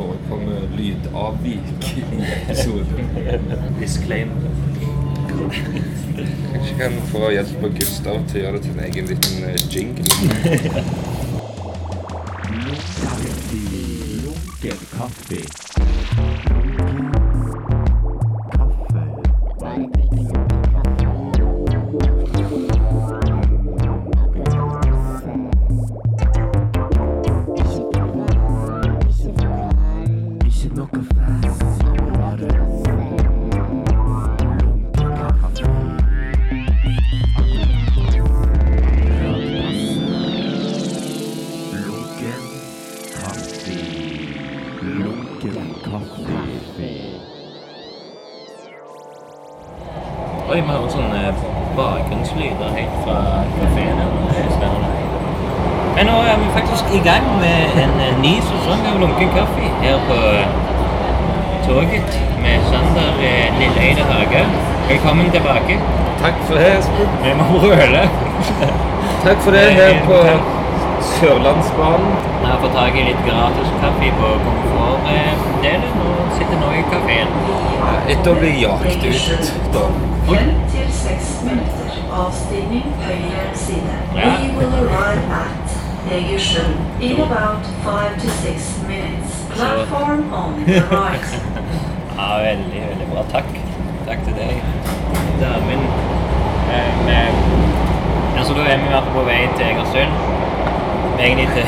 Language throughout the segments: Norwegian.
forekommer lydavvik i episoden. Disclaimer. Kanskje kan få hjelp av Gustav til å gjøre det til en egen liten eh, jingle. Lunken kaffe. Vi må brøle. Takk for det her på Sørlandsbanen. Vi har fått tak i litt gratis kaffe på komfortdelen og sitter nå i kafeen. Etter å bli jagt ut, da. Fem til seks minutter. Avstigning høyre side. Ja. We will arrive at Egersund in about five to six minutes. Platform on the right. Ja, veldig, veldig bra. Takk. Takk til deg. Damen. Um, altså, da er vi i på vei til Egersund. Egentlig til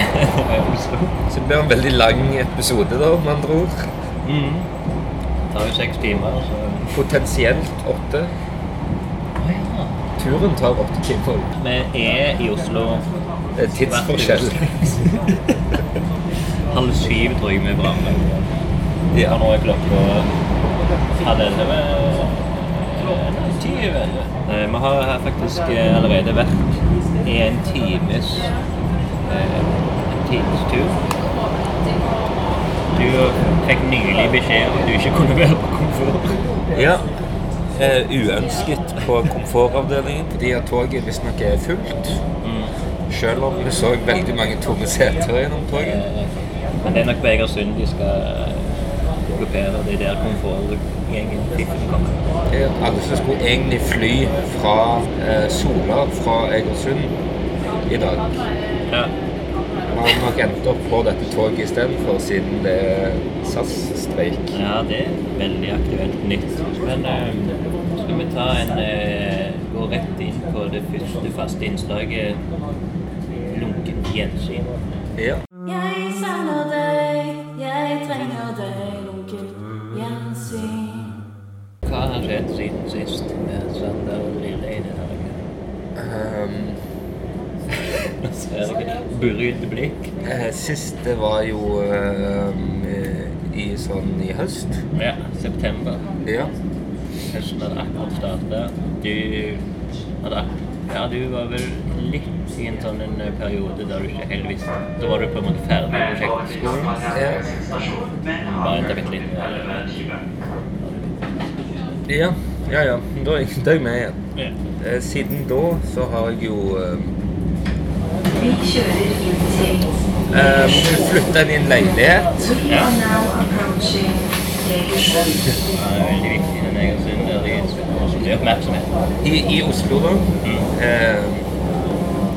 Oslo. Så det blir en veldig lang episode, da, med andre ord. Mm. Det tar jo seks timer, så Potensielt åtte. Å ja. Turen tar åtte timer. Vi er i Oslo Det er tidsforskjell. halv syv, tror jeg, vi er framme. Ja. Og nå er klokka halv elleve. Eh, Vi har her faktisk eh, allerede vært i en times eh, times tur. Du fikk nylig beskjed om at du ikke kunne være på komfort. Ja. Eh, uønsket på komfortavdelingen fordi at toget visstnok er fullt. Selv om vi så veldig mange tomme seter gjennom toget. Men det er nok på Egersund de skal okkupere. Det er der komfortgjengen er Alle som skulle egentlig fly fra eh, Sola fra Egersund i dag, Ja. har nok endt opp på dette toget istedenfor, siden det er SAS-streik. Ja, det er veldig aktuelt nytt. Men eh, skal vi ta en eh, gå rett inn på det første faste innslaget lunkent gjensyn. Ja. Så Siste blikk. eh, sist det var jo eh, i sånn i høst. Ja, september. Ja. Høsten hadde akkurat starta. Du hadde Ja, du var vel litt i en sånn en eh, periode der du ikke helt visste Da var du på en måte ferdig med prosjektskolen. Ja. Bare etter bitte litt. Ja, ja. ja. Da er jeg, med igjen. Ja. Siden da så har jeg jo eh, flytta inn i en leilighet. Oppmerksomhet. I, i Oslo, da. Eh,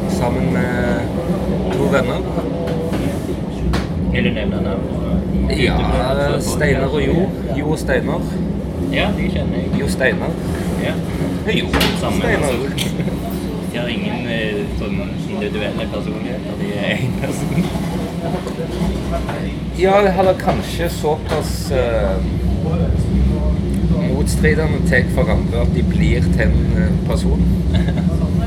sammen med to venner. Vil du nevne navn? Ja, Steinar og Jo. Jo og Steinar. Ja, de kjenner jeg. Jo Steinar. Ja. Jo Steinar. De har ingen eh, sånn individuelle personligheter. De er én person. Ja, eller kanskje såpass uh, motstridende til hverandre at de blir til en eh, person.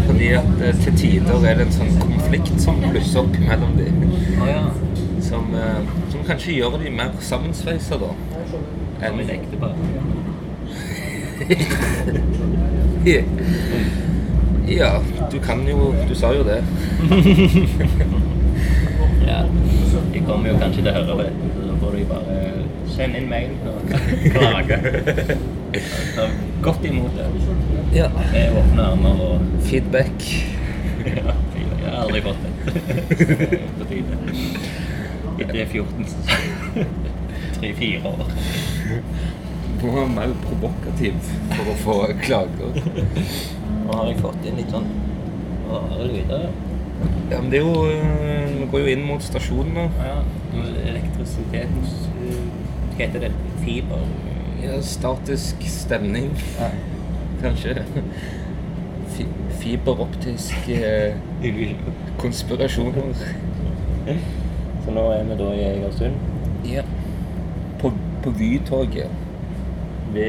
Fordi at uh, til tider er det en sånn konflikt som blusser opp mellom dem. Ja. Som, uh, som kanskje gjør de mer sammensveisa, da. Som et ektepar. Ja, du kan jo Du sa jo det. Ja. De kommer jo kanskje til å høre det. da får de bare sende inn mail og klage. Ta godt imot det. Ja. Med åpne armer og Feedback. Ja, jeg har aldri fått det. På tide. Etter 14 sesong. tre-fire år. Må være mer provokativ for å få klager. Nå har jeg fått inn litt sånn rare lyder. Ja, men det er jo eh, Vi går jo inn mot stasjonen nå. Ja, elektrisitetens eh, Hva heter det? Fiber? Ja, statisk stemning, kanskje. Fi fiberoptisk konspirasjon. konspirasjoner. Så nå er vi da i Egersund. Ja. På, på Vytoget. Vi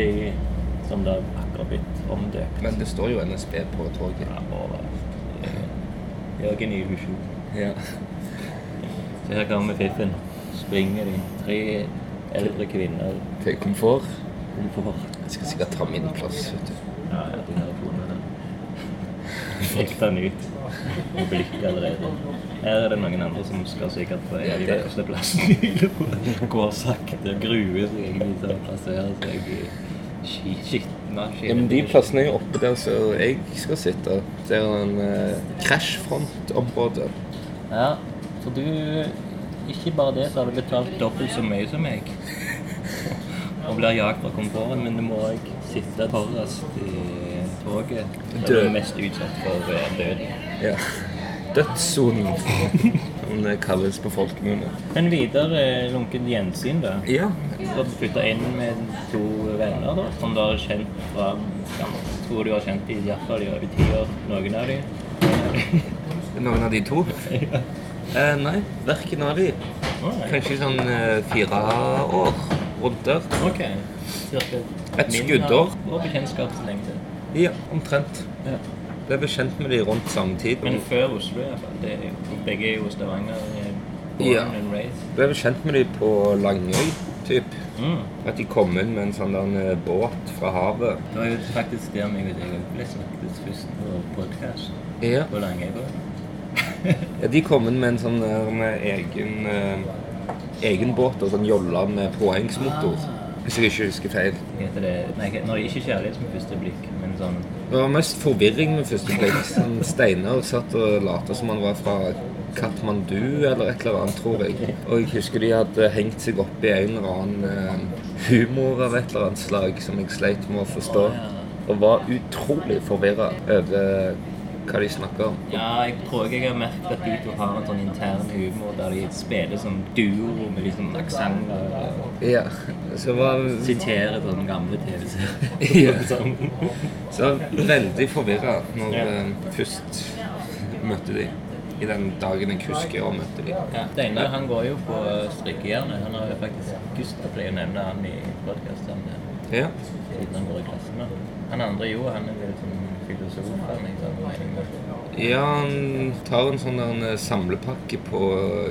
som det akkurat blitt omdøpt. Men det står jo NSB på toget. Ja, overalt. Jørgen i illusjon. Ja. Så her kommer fiffen. Springer de. Tre eldre kvinner. Til komfort. Komfort. Jeg skal sikkert ta min plass, vet du. Ja, ja, de funnet den. Fikk den ut. Med blikk allerede. Her er det noen andre som skal sikkert på av de verste plassene. Går sakte, gruer seg egentlig til å plassere seg i ski- skitne Ja, men de plassene er jo oppe der så jeg skal sitte. Det er en uh, krasjfrontområde. Ja, for du Ikke bare det, så har du betalt dobbelt så mye som meg. Og blir jagd fra komforten, men du må òg sitte forrest i toget. Du Død. er mest utsatt for eh, død. Ja. Dødssonen, som det kalles på folkemunne. Men videre lunkent gjensyn, da. Ja. Du har flytta inn med to venner da, som du har kjent fra ja, Tror du har kjent i hvert fall i over ti år, noen av de. Noen av de to? Eh, nei, verken av de. Kanskje sånn eh, fire år rundt der. Ok. Cirka Et skuddår. Og bekjentskapslengde. Ja, omtrent. Ja. Ble bekjent med de rundt samme tid. Men før Oslo iallfall. begge er jo Stavanger. eh, Ja. Ble bekjent med de på Langøy, typ. Mm. At de kom inn med en sånn der eh, båt fra havet. Det var jo faktisk der meg og deg ble snakket først på podkast Ja. på Langøybåten. ja de kom inn med en sånn der med egen, eh, egen båt og sånn jolle med påhengsmotor. Hvis jeg ikke husker feil. Heter det Nei, nå er ikke kjærlighet med første blikk, men sånn Det var mest forvirring med første blikk. Sånn Steinar satt og lot som han var fra Katmandu eller et eller annet, tror jeg. Og jeg husker de hadde hengt seg opp i en eller annen eh, humor av et eller annet slag som jeg sleit med å forstå. Og var utrolig forvirra over hva de snakker om. Ja, jeg tror jeg har merket at de to har en sånn intern humor der de spiller som duo med liksom aksenter Ja, så var siterer sånne gamle TV-serier. Ja. Sånn. Så var veldig forvirra når Ja. eh, først møtte de. I den dagen jeg husker å møtte de. Ja, Steinar han går jo på strikkejernet. Han har jo faktisk Gustav pleier å nevne han i podkasten Ja. siden han går i klasse med han. Andre jo, han er vel ja, han tar en sånn der en samlepakke på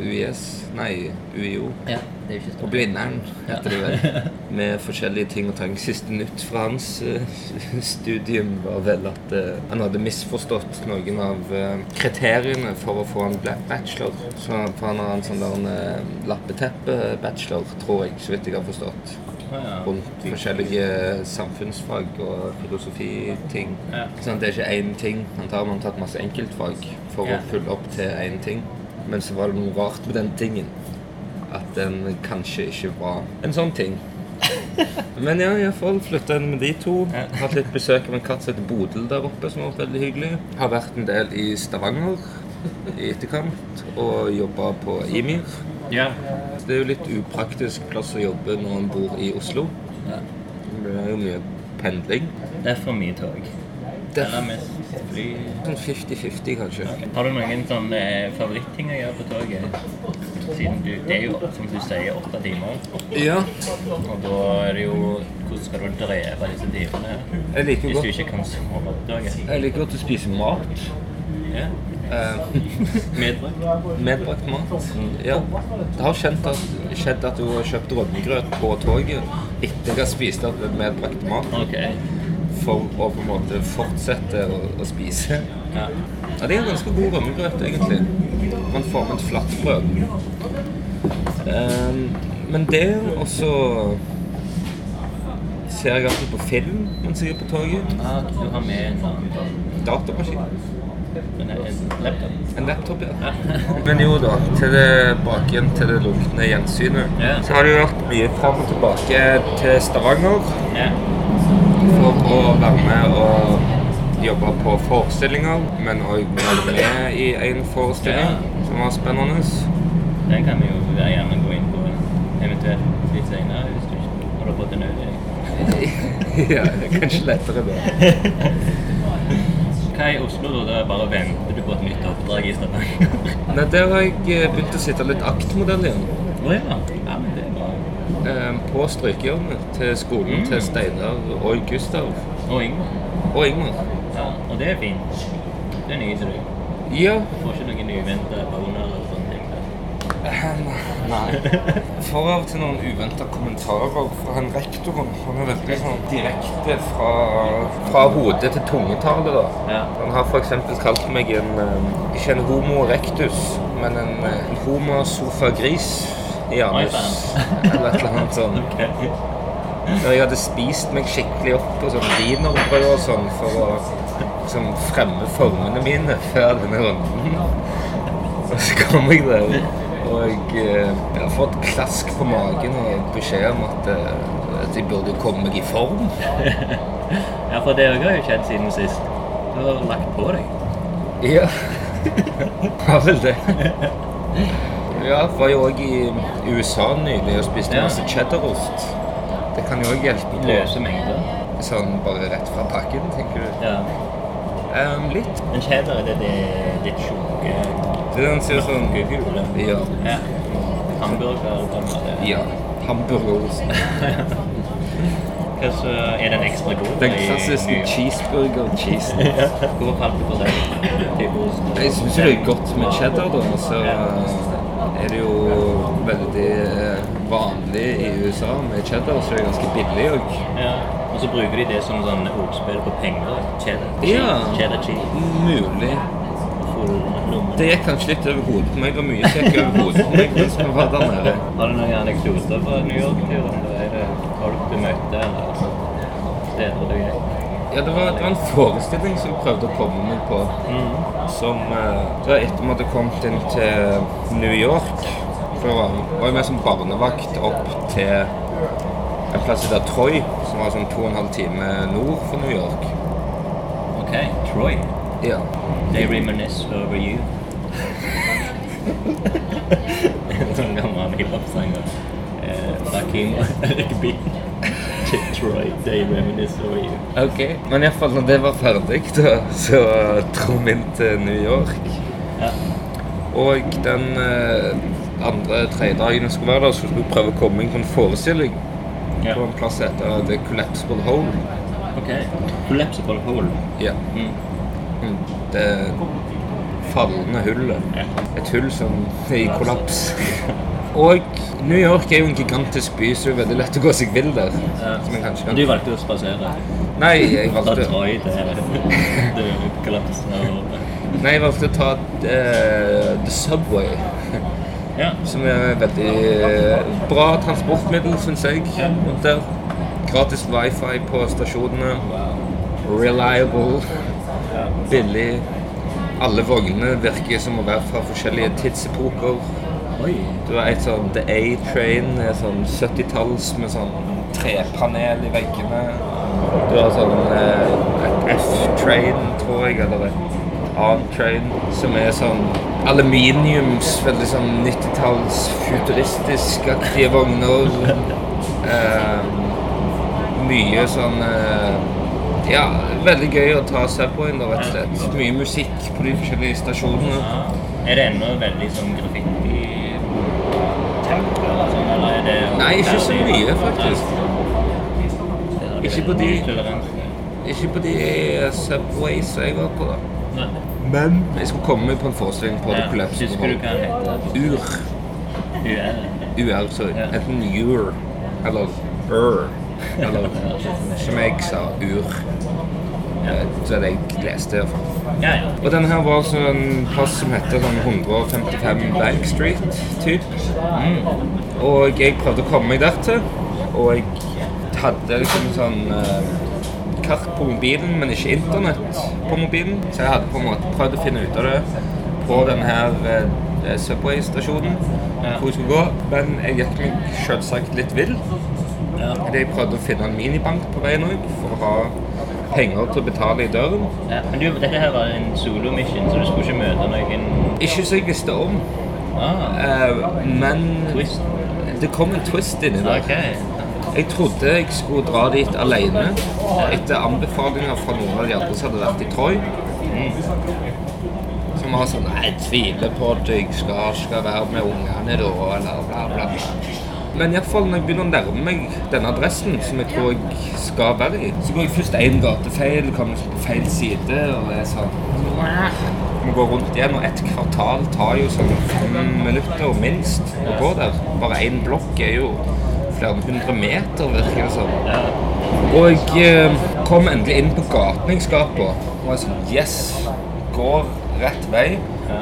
UiS, nei, UiO. Ja, det er ikke På. Blindern, heter det vel. Med forskjellige ting og tang. Siste nytt fra hans eh, studium var vel at uh, han hadde misforstått noen av uh, kriteriene for å få en bachelor. Så for han har en sånn der en eh, lappeteppe-bachelor, tror jeg, så vidt jeg har forstått. Rundt forskjellige samfunnsfag og filosofiting. Sånn, det er ikke én ting. Man har tatt masse enkeltfag for å fylle opp til én ting. Men så var det noe rart med den tingen. At den kanskje ikke var en sånn ting. Men ja, iallfall flytta inn med de to. Ja. Hatt litt besøk av en katt som heter Bodil der oppe, som var veldig hyggelig. Har vært en del i Stavanger i etterkant, og jobba på Imir. Ja. Så det er jo litt upraktisk plass å jobbe når en bor i Oslo. ja. Det er jo mye pendling. Det er for mye tog. Det er mest fly. sånn 50-50, kanskje. Har du noen sånne eh, favoritting å gjøre på toget? Siden du, det er jo, som du sier, åtte timer. Ja. Og da er det jo Hvordan skal du dreve disse timene? Jeg liker Hvis godt du ikke kan sove på toget? Jeg liker godt å spise mat. Ja. Eh, Medbrakt? medbrakt mat. Ja. Det har skjedd at, skjedd at du har kjøpt rømmegrøt på toget etter jeg har spist opp medbrakt mat, Okay. for å på en måte fortsette å, å spise. Ja. Ja, det er ganske god rømmegrøt, egentlig. Man får med et flatbrød. Um, men det også ser jeg alltid på film mens jeg er på toget. Ja, du har med en annen Datamaskin. Men en laptop. En laptop, ja. Men jo da, tilbake igjen til det lunkne gjensynet. Ja. Så har det jo vært mye fram og tilbake til Stavanger Ja. for å være med og jobbe på forestillinger, men òg være med i en forestilling som var spennende. Den kan vi jo gjerne gå inn på eventuelt litt senere hvis du ikke har fått en øde. ja, det er kanskje lettere da. Hva er i Oslo da? Da bare venter du på et nytt oppdrag i Stavanger? Nei, der har jeg eh, begynt å sitte litt aktmodell igjen. Oh, ja. ja, men det er bra. Eh, På strykehjørnet til skolen til Steinar og Gustav Og Ingmar. og Ingmar. Ja, og det er fint. Det nyter du. Ja, Får ikke noen uventa boner eller sånne ting. der. Nei. Får av og til noen uventa kommentarer fra han rektoren. Han er veldig sånn direkte fra, fra hodet til tungetallet. da. Ja. Han har f.eks. kalt meg en eh, ikke en homo rectus, men en, eh, en homo sofagris i anus. Eller et eller annet sånt. okay. Når jeg hadde spist meg skikkelig opp på sånn wienerbrød og sånn for å liksom, fremme formene mine før denne runden. Og så kom jeg der, og jeg, eh, jeg har fått klask på magen og beskjed om at, eh, at jeg burde komme meg i form. Ja, for det har jo skjedd siden sist. Du har lagt på deg. Ja, har vel det. Ja, var jo òg i USA nylig og spiste Ja. masse cheddarost. Det kan jo òg hjelpe på. Løse mengder. Sånn bare rett fra pakken, tenker du? Ja. Um, litt. Men cheddar, er det det litt tjukke Det den sier sånn gule? Ja. Ja. Hamburger måte. Ja. Hamburgerost. Så er den ekstra god? Den klassiske cheeseburger-cheesen. Hvorfor falt du på den? Jeg syns det er godt med cheddar, da. Så er det jo veldig eh, vanlig i USA med cheddar, så det er ganske billig òg. Ja. Og så bruker de det som sånn ordspill på penger. Cheddar. Ja. Cheddar cheese. Mulig. Det gikk kanskje litt over hodet på meg. Det var mye som gikk over hodet på meg mens vi var der nede. Har du noen anekdoter fra New York-turen? Folk du møtte, eller steder du gikk? Ja, det var, det var en forestilling som jeg prøvde å komme meg på. Som eh, Det var etter vi hadde kommet inn til New York. For jeg var, var med som barnevakt opp til en plass som heter Troy, som var sånn to og en halv time nord for New York. Ok, Troy. Ja. They reminisce over you. sånn gammel hiphop-sanger. Eh, Rakim Rikby. Detroit, they reminisce over you. Ok. Men iallfall når det var ferdig, da, så dro vi inn til New York. Ja. Og den eh, andre, tredje dagen jeg skulle være der, så skulle jeg prøve å komme inn på en forestilling Ja. på en plass som heter The Collapsible Hole. Ok. Collapsible hole. Ja. Mm. Det fallende hullet. Et hull som er i kollaps. Og New York er jo en gigantisk by, så det er veldig lett å gå seg vill der. Men du valgte å spasere. Nei, jeg valgte Da drar jeg til det kollapser. nei, jeg valgte å ta uh, The Subway. Ja. Som er et veldig eh, bra transportmiddel, syns jeg. rundt der. Gratis wifi på stasjonene. Reliable. Billig. Alle vognene virker som å være fra forskjellige tidsepoker. Oi. Du har et sånn The A-Train, sånn 70-talls med sånn trepanel i veggene. Du har sånn eh, F-Train, tror jeg, eller et annet train, som er sånn aluminiums, veldig sånn 90-talls futuristisk-aktige vogner. Eh, mye sånn eh, Ja, veldig gøy å ta Subwayen, rett og slett. Mye musikk på de forskjellige stasjonene. Ja. Er det ennå veldig sånn graffiti tempo eller sånn, eller er det Nei, ikke så mye, faktisk. Ikke på de- Ikke på de Subways jeg var på, da. Men jeg skulle komme meg på en forestilling på The. Collapse. Husker du hva den heter? Ur. UR. Sorry. Enten Ur eller Ur. Eller som jeg sa, Ur. Så det jeg leste. i hvert. Ja, ja. Og denne her var altså en plass som heter sånn 155 Bank Street, typ. Og jeg prøvde å komme meg dertil, og jeg hadde liksom sånn eh, kart på mobilen, men ikke internett på mobilen. Så jeg hadde på en måte prøvd å finne ut av det på denne her eh, Subway-stasjonen Ja. hvor jeg skulle gå. Men jeg gikk meg selvsagt litt vill. Ja. Jeg prøvde å finne en minibank på veien òg, for å ha penger til å betale i døren. Ja, men du, dette her var en solo-mission, så du skulle ikke møte noen Ikke så jeg visste om, ah, Uh, men twist? det kom en twist inni der. Okay. Jeg trodde jeg skulle dra dit alene etter anbefalinger fra noen av de andre som hadde vært i Troy. Som var sånn jeg tviler på at jeg skal, skal være med ungene da, eller bla, bla, bla. Men iallfall når jeg begynner å nærme meg denne adressen, som jeg tror jeg skal være i, så går jeg først én gate feil, kommer på feil side, og det er sånn Må gå rundt igjen, og ett kvartal tar jo sånn fem minutter minst å gå der. Bare én blokk er jo flere hundre meter, virker det som. Ja. Og jeg eh, kom endelig inn på gaten jeg skal på. Og jeg sånn Yes! Går rett vei.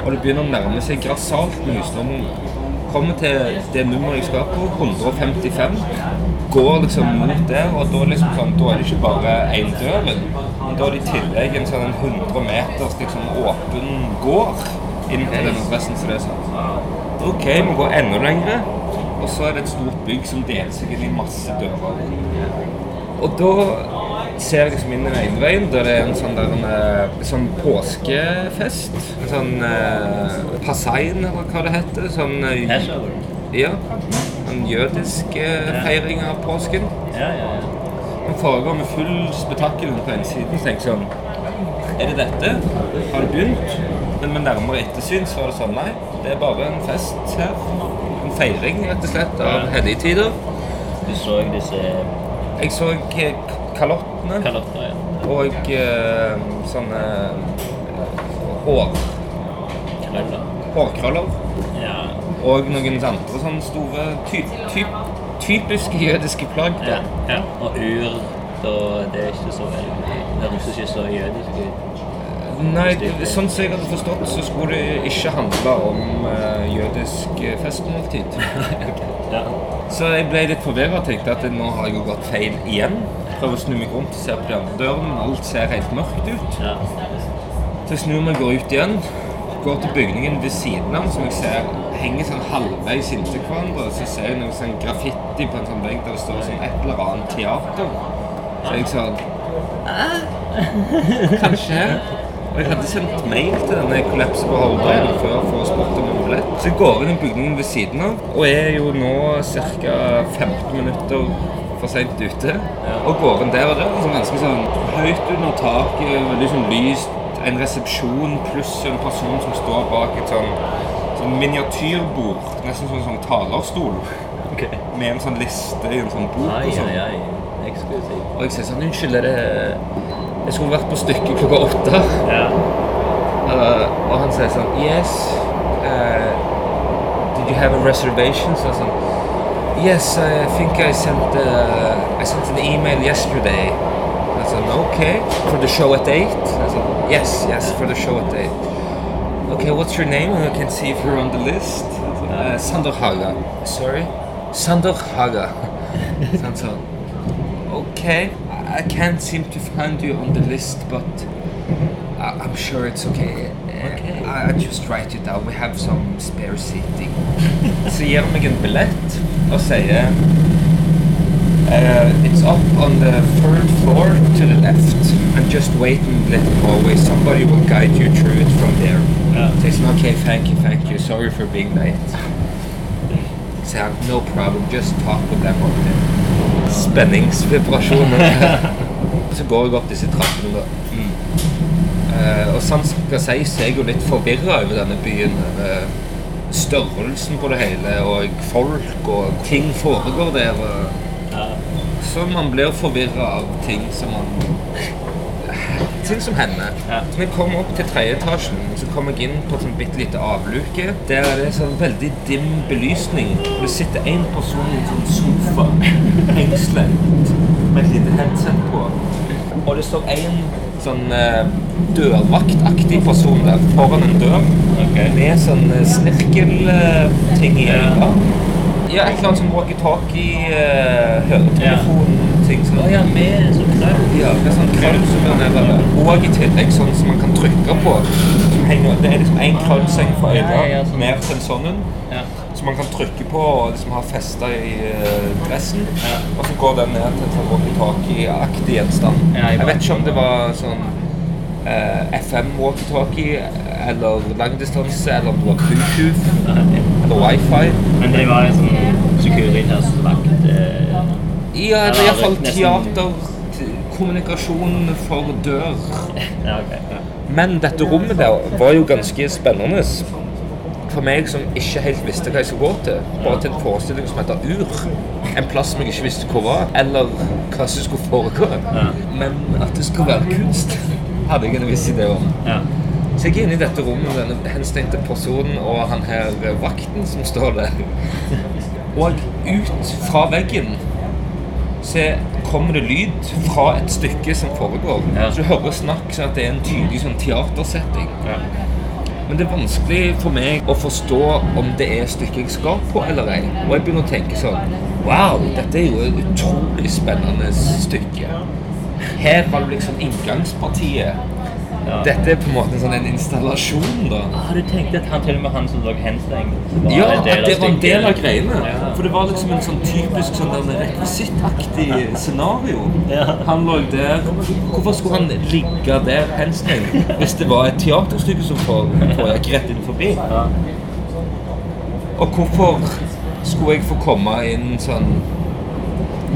Og det begynner å nærme seg grassat med husnummeret. Kommer til det nummeret jeg skal på, 155. Går liksom mot der, og da, liksom sånn, da er det ikke bare én dør. Men da er det i tillegg en sånn 100 meters liksom, åpen gård inn til den adressen. Så det er sånn OK, vi går enda lengre. Og så er det et stort bygg som deler seg inn i masse dører. Og da ser liksom inn i den ene veien, der det er en sånn, der, en, eh, sånn påskefest. En sånn eh, Passein, eller hva det heter. Sånn, eh, ja, en jødisk eh, feiring av påsken. Ja, ja, ja. Den foregår med full spetakkel på en side. Så tenker sånn Er det dette? Har det begynt? Men med nærmere ettersyn så var det sånn Nei, det er bare en fest her. En feiring, rett og slett, av hellige tider. Du så disse Jeg så eh, kalottene. kalotter, ja. Og eh, sånne hår, Krøller. hårkrøller. Ja. Og noen andre sånne store ty, ty, typiske jødiske plagg. ja. Ja. Og ur, og det er ikke så veldig Det høres ikke så jødisk ut. Nei, sånn som jeg hadde forstått, så skulle det ikke handle om uh, jødisk festmåltid. okay. Ja. Så jeg ble litt forvirra og tenkte at nå har jeg jo gått feil igjen. Prøver å snu meg rundt og se på de andre dørene, men alt ser helt mørkt ut. ja. Så jeg snur meg og går ut igjen. Går til bygningen ved siden av, som jeg ser henger sånn halvveis inntil hverandre. Så ser jeg noe sånn graffiti på en sånn vegg der det står sånn et eller annet teater. Så jeg sånn «Æ? Kanskje? Og jeg hadde sendt mail til denne kollapsen på Holderen før for å spørre om en billett. Så jeg går inn i bygningen ved siden av, og er jo nå ca. 15 minutter for seint ute. Og går inn der og der. Sånn ganske sånn høyt under taket, veldig sånn lyst. En resepsjon pluss en person som står bak et sånn, sånn miniatyrbord. Nesten som en sånn talerstol. Okay. Med en sånn liste i en sånn bok Ai, og sånn. ai, ai. Eksklusiv. Og jeg sier sånn Unnskyld, er det Jeg skulle vært på stykket klokka åtte. Ja. Uh, og han sier sånn Yes. Uh, did you have a reservation? Så sånn Yes, I think I sent uh, I sent an email yesterday. I said, okay, for the show at 8? I said, yes, yes, for the show at 8. Okay, what's your name? I can see if you're on the list. Uh, Sander Haga. Sorry? Sander Haga. Okay, I can't seem to find you on the list, but I- I'm sure it's okay. Okay. I I just write it down. We have some spare seating. Så han meg en billett og sier uh, It's up on the third floor to the left. And just wait a little hallway. Somebody will guide you through it from there. Yeah. Jeg sier okay, thank you, thank you. Sorry for being late. Så han, no problem, just talk with them up there. Spenningsvibrasjoner. så går jeg opp disse trappene da. Uh, og sant skal sies, så er jeg jo litt forvirra over denne byen. Over størrelsen på det hele, og folk og ting foregår der. Ja. så man blir forvirra av ting som man Ting som hender. Ja. Så jeg kommer opp til tredje etasjen, så kommer jeg inn på et sånn bitte lite avluke. Der er det sånn veldig dim belysning. Det sitter én person i en sånn sofa, engstelig, med et lite headset på. Og det står en sånn eh, dørvaktaktig person der foran en dør okay. med sånn eh, snirkelting i øynene. Ja, et eller annet som walkietalkie, uh, høretelefon, ting. Sånn, Å ja, med sånn krøll. ja, er sånn krøll som kan være Og i tillegg sånn som man kan trykke på. Som henger, det er liksom en krøllseng Ja, ja, sånn. mer til en sånn en. Som man kan trykke på og liksom ha festa i eh, dressen. Ja. Og så går den ned til en sånn walkietalkie-aktig gjenstand. Ja, jeg vet ikke om det var sånn eh, FM walkietalkie eller langdistanse, eller om det var Bluetooth eller wifi. Men det var en sånn Securitas-vakt. Eh, Ja, eller Ja, iallfall nesten- teater, kommunikasjon for dør. ja, okay, Ja. Men dette rommet der var jo ganske spennende. For meg som ikke helt visste hva jeg skulle gå til. Bare til en forestilling som heter Ur. En plass som jeg ikke visste hvor var, eller hva som skulle foregå. Ja. Men at det skulle være kunst, hadde jeg en viss idé om. Ja. Så jeg er inne i dette rommet med denne henstengte personen og han her eh, vakten som står der. Og ut fra veggen så kommer det lyd fra et stykke som foregår. Ja. Så du hører snakk sånn at det er en tydelig sånn teatersetting. Ja. Men det er vanskelig for meg å forstå om det er stykket jeg skal på eller ei. Og jeg begynner å tenke sånn Wow, dette er jo et utrolig spennende stykke. Her var det liksom inngangspartiet. Ja. Dette er på en måte en sånn en installasjon, da. Ah, du tenkt at han til og med han som lå henstengt Ja, at det var en del av greiene. Ja. For det var liksom en sånn typisk sånn der rekvisittaktig scenario. Ja. Han lå der. Hvorfor skulle han ligge der henstengt hvis det var et teaterstykke som for- foregikk rett inn forbi? Ja. Og hvorfor skulle jeg få komme inn sånn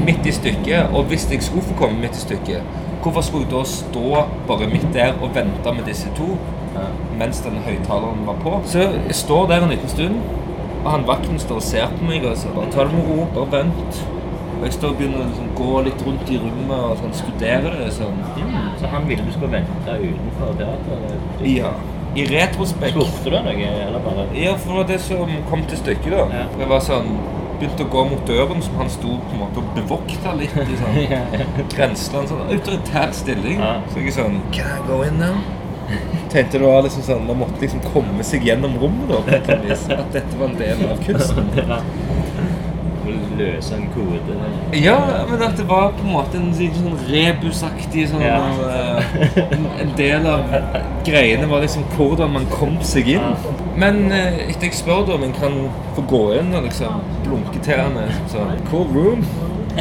midt i stykket? Og hvis jeg skulle få komme midt i stykket, hvorfor skulle jeg da stå bare midt der og vente med disse to mens den høyttaleren var på? Så jeg står der en liten stund, og han vakten står og ser på meg og sier bare ta det med ro, bare vent. Og jeg står og begynner å liksom gå litt rundt i rommet og sånn, studere det sånn. Mm, så han ville du skulle vente utenfor teateret? Ja. I retrospekt Spurte du noe, eller bare Ja, for det var det som kom til stykket, da. Ja. Det var sånn Begynte å gå mot døren, som han sto på en måte og bevokta litt i sånn grensland. Sånn autoritær stilling. Ja. Så jeg er sånn Can I go in now? Tenkte du var liksom sånn Man måtte liksom komme seg gjennom rommet, da. på et vis. At dette var en del av kunsten. Løse en kode. Ja, men at det var på en måte en sånn rebusaktig sånn Ja. eh, en, del av greiene var liksom hvordan man kom seg inn. Men eh, etter jeg spør da om jeg kan få gå inn og liksom blunke til henne sånn Cool room.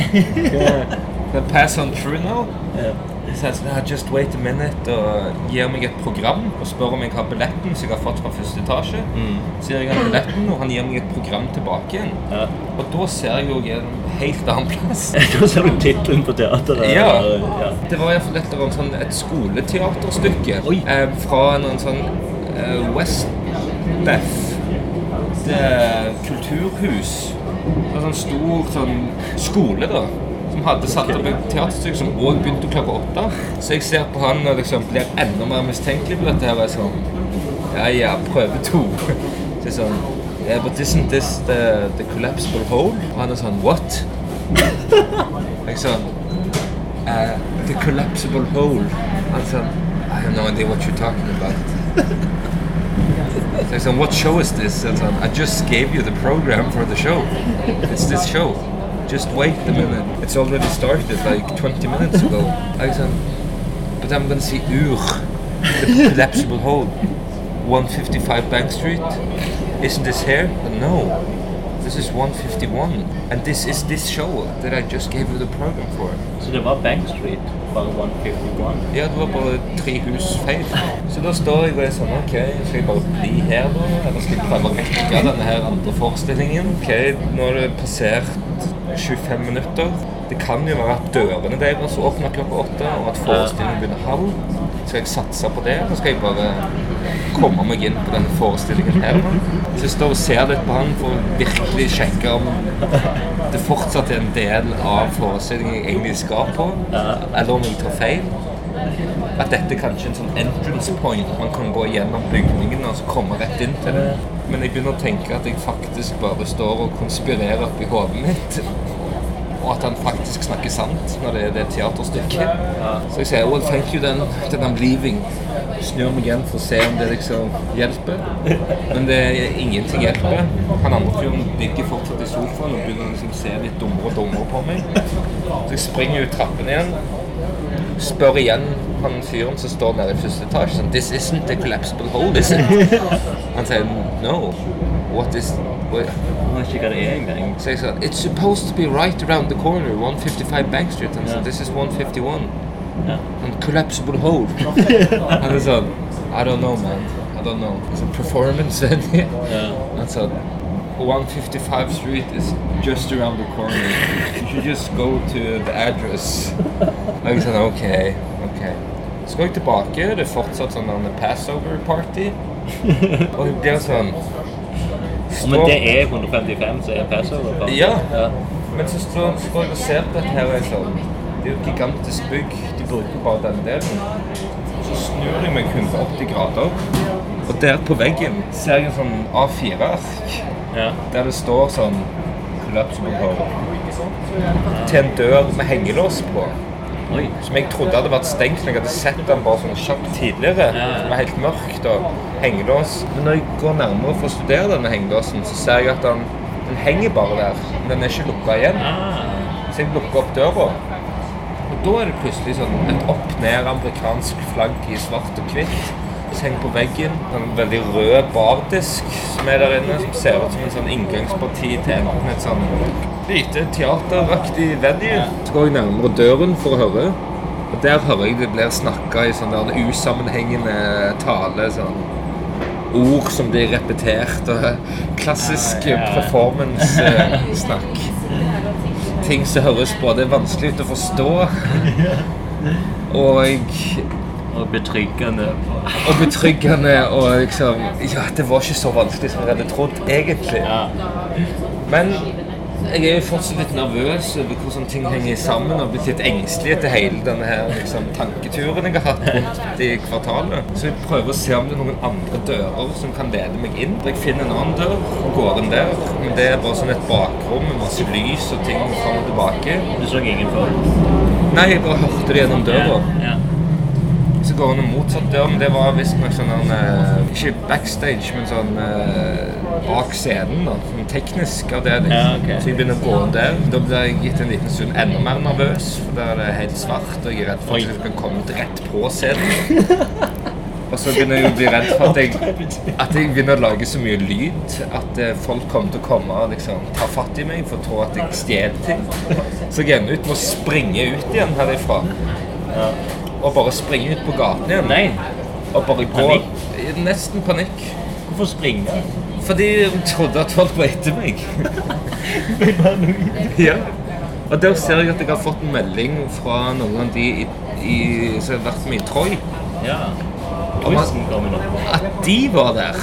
Can I pass on through now? Ja. Så jeg sånn, "Ah, just wait a minute og gir meg et program og spør om jeg har billetten som jeg har fått fra første etasje. Mm. Så gir jeg han billetten, og han gir meg et program tilbake igjen. Ja. Og da ser jeg jo en helt annen plass. Da ser du tittelen på teateret. Ja. ja. Det var iallfall et, sånn, et skoleteaterstykke eh, fra en sånn eh, Westbeth eh, kulturhus. Det en sånn stor sånn skole, da. Som hadde satt opp et teaterstykke som òg begynte klokka åtte. Så jeg ser på han og liksom blir enda mer mistenkelig på dette. her, og jeg sånn Ja, ja, prøve to. Så jeg sånn yeah, But isn't this the, the collapsible hole? Og han er sånn What? Jeg sånn uh, The collapsible hole. Han sa I have no idea what you're talking about. Så jeg sa, what show is this? Sa, I just gave you the program for the show. It's this show. Just wait a minute. It's already started like 20 minutes ago. Sa, but I'm gonna see Ur, the collapsible hole. 155 Bank Street. Isn't this here? No. This is 151. And this is this show that I just gave you the program for. Så det var Bank Street, bare 151. Ja, det var bare tre hus feil. Så da står jeg og er sånn Ok, skal jeg bare bli her, da? Eller skal jeg prøve å rekke denne her andre forestillingen? Ok, nå har det passert 25 minutter. Det kan jo være at dørene deres åpner klokka åtte, og at forestillingen begynner halv. Skal jeg satse på det, eller skal jeg bare komme meg inn på denne forestillingen her? Så jeg står og ser litt på han for å virkelig sjekke om det fortsatt er en del av forestillingen jeg egentlig skal på, eller om jeg tar feil. At dette er kanskje en sånn entrance point. Man kan gå gjennom bygningen og så komme rett inn til det. Men jeg begynner å tenke at jeg faktisk bare står og konspirerer oppi hodet mitt. Og at han faktisk snakker sant når det er det teaterstykket. Så jeg sier well, thank you then, then I'm leaving. Snur meg igjen for å se om det liksom hjelper. Men det er ingenting hjelper. Han andre fyren ligger fortsatt i sofaen og begynner å liksom se litt dummere og dummere på meg. Så jeg springer ut trappen igjen, spør igjen han fyren som står nede i første etasje sånn, This isn't a collapsible hole, is it? Han sier no. What is what? Jeg ikke hva det engang. Så jeg sa It's supposed to be right around the corner, 155 Bank Street. Han sa. This is 151. Ja. En collapsible hole. Han er sånn I don't know, man. I don't know. It's a performance venue. Ja. Han sa 155 Street is just around the corner. You should just go to the address. I jeg sa OK, OK. Går jeg tilbake, det er fortsatt sånn en Passover party. Og det blir sånn Men det er 155 som er Passover-party? Ja. ja. Men så står står jeg og ser på dette her og jeg sånn Det er jo et gigantisk bygg. De bruker bare den delen. Så snur jeg meg 180 grader, og der på veggen ser jeg en sånn A4-ark ja. der det står sånn Collapsible Power. Til en dør med hengelås på. Oi. Som jeg trodde hadde vært stengt, når jeg hadde sett den bare sånn kjapt tidligere. Ja, ja. Var helt mørkt og hengelås. Men når jeg går nærmere for å studere denne hengelåsen, så ser jeg at den, den henger bare der. Men den er ikke lukka igjen. Ah. Så jeg lukker opp døra. Og da er det plutselig sånn et opp-ned amerikansk flagg i svart og hvitt. som henger på veggen. En veldig rød bardisk som er der inne, som ser ut som en sånn inngangsparti til enten et sånn lite teateraktig venue. Så går jeg nærmere døren for å høre. Og der hører jeg det blir snakka i sånn der usammenhengende tale. sånn ord som blir repetert, og klassisk performance-snakk. Ting som høres både vanskelig ut å forstå og, Og betryggende. og betryggende. Og liksom Ja, det var ikke så vanskelig som jeg hadde trodd, egentlig. Ja. Men jeg er jo fortsatt litt nervøs over hvordan ting henger sammen, og blitt litt engstelig etter hele denne her liksom, tanketuren jeg har hatt rundt i kvartalet. Så jeg prøver å se om det er noen andre dører som kan lede meg inn. Jeg finner en annen dør og går inn der, men det er bare sånn et bakrom med masse lys og ting fram og tilbake. Du så ingen før? Nei, jeg bare hørte det gjennom døra. Ja. Så går han motsatt dør, men det var visstnok sånn eh, Ikke backstage, men sånn eh, bak scenen. da, Sånn teknisk avdeling. Ja, okay. Så jeg begynner å gå der. Da blir jeg gitt en liten stund enda mer nervøs, for der er det helt svart, og jeg er redd for at jeg kan komme rett på scenen. Og så begynner jeg å bli redd for at jeg, at jeg begynner å lage så mye lyd at eh, folk kommer til å komme og liksom ta fatt i meg for å tro at jeg stjeler ting. Så jeg ender ut med å springe ut igjen herifra. Og bare springe ut på gaten igjen. Nei. Og bare gå Panikk? Nesten panikk. Hvorfor springe? Fordi hun trodde at folk var etter meg. ja. Og der ser jeg at jeg har fått en melding fra noen av de i, i, som har vært med i Troy. Ja. At de var der.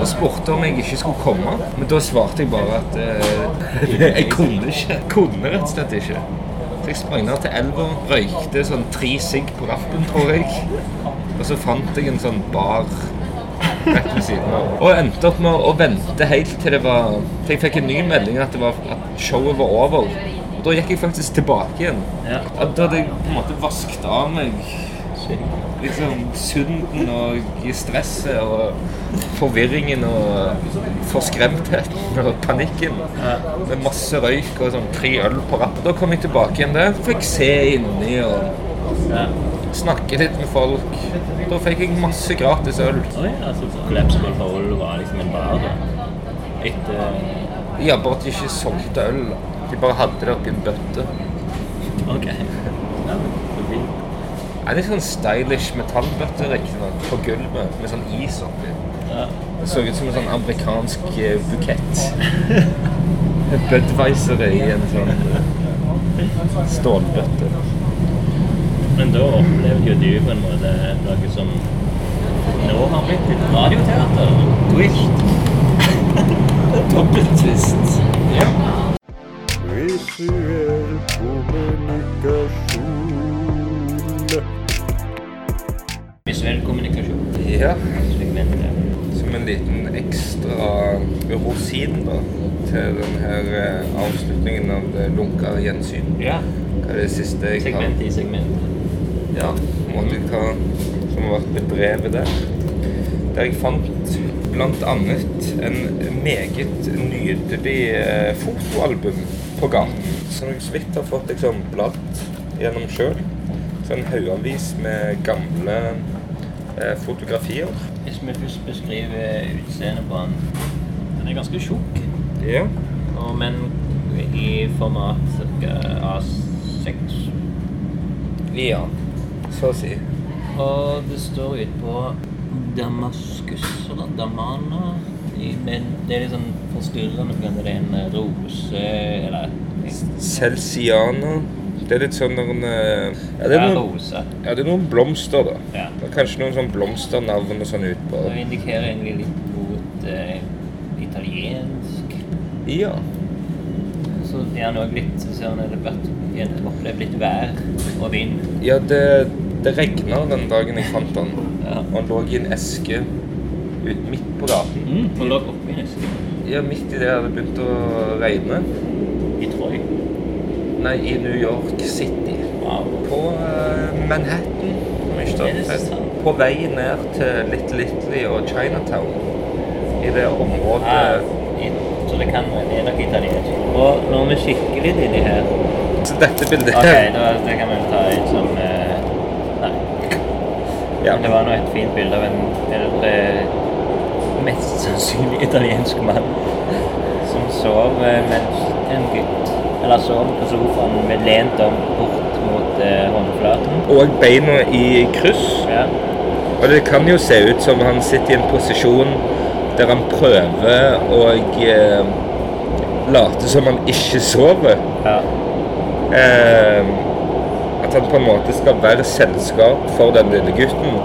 Og spurte om jeg ikke skulle komme. Men da svarte jeg bare at uh, jeg kunne ikke. Kunne rett og slett ikke. Så jeg sprang ned til elva, røykte sånn tre sigg på rappen, tror jeg. Og så fant jeg en sånn bar rett ved siden av. Og endte opp med å vente helt til det var Til jeg fikk en ny melding at, det var, at showet var over. Og da gikk jeg faktisk tilbake igjen. Ja. Da hadde jeg på en måte vasket av meg liksom synden og stresset og forvirringen og forskremtheten og panikken. Med masse røyk og sånn tre øl på rattet. Da kom jeg tilbake igjen der. Fikk se inni og Ja. Snakke litt med folk. Da fikk jeg masse gratis øl. Oi, altså Collapsible Hole var liksom en bar da. Etter Ja, bare at de ikke solgte øl. De bare hadde det oppi en bøtte. Ok. Ja, så. Ja, det er sånn stylish metallbøtte riktignok, på gulvet med sånn is oppi. Ja. Det så ut som en sånn amerikansk eh, bukett. Budwiser i en sånn stålbøtte. Men da opplevde jo du på en måte noe som nå har blitt et radioteater. Twist. Dobbelt twist. Ja. Visuell kommunikasjon. Visuell kommunikasjon. ja. Som en liten ekstra rosin da, til denne eh, avslutningen av det lunka gjensyn. Ja. Hva er det siste jeg har Segment i segment. Ja, måte hva som har vært bedrevet der. Der jeg fant annet en meget nydelig eh, fotoalbum på gaten. som jeg så vidt har fått liksom bladd gjennom sjøl. En haugavis med gamle eh, fotografier. Hvis vi først beskriver utseendet på den Den er ganske tjukk, Ja. og- men i format ca. A6. ja. Så å si. Og det står utpå Damaskus eller Damana. Men det er litt sånn forstyrrende fordi det er en eh, rose eller Celsiana. Det er litt sånn noen eh, ja, det er noen, ja, det er noen blomster, da. Ja. Det er kanskje noen sånn blomsternavn og sånn utpå. Det indikerer egentlig litt mot eh, italiensk. Ja. Så er han òg litt ser han det vært opplevd litt vær og vind. Ja, det, det regna den dagen jeg fant han. Ja. Og han lå i en eske ut midt på gaten. Mm, han lå oppi eske? Ja, midt i det hadde det begynt å regne. I Troy. Nei, i New York City. Wow. På uh, Manhattan. Er? På vei ned til Little Italy og Chinatown. I det området i, så det kan være er nok italiensk. Og når vi kikker litt inni her Så dette bildet Ok, her da, det kan vi vel ta inn som eh, Nei. ja. Det var nå et fint bilde av en eldre, mest sannsynlig italiensk mann som sov eh, mens en gutt Eller sov på sofaen med lent om bort mot eh, håndflaten. Og beina i kryss. Ja. Og det kan jo se ut som han sitter i en posisjon der han prøver å eh, late som han ikke sover. ja. Eh, at han på en måte skal være selskap for den lille gutten.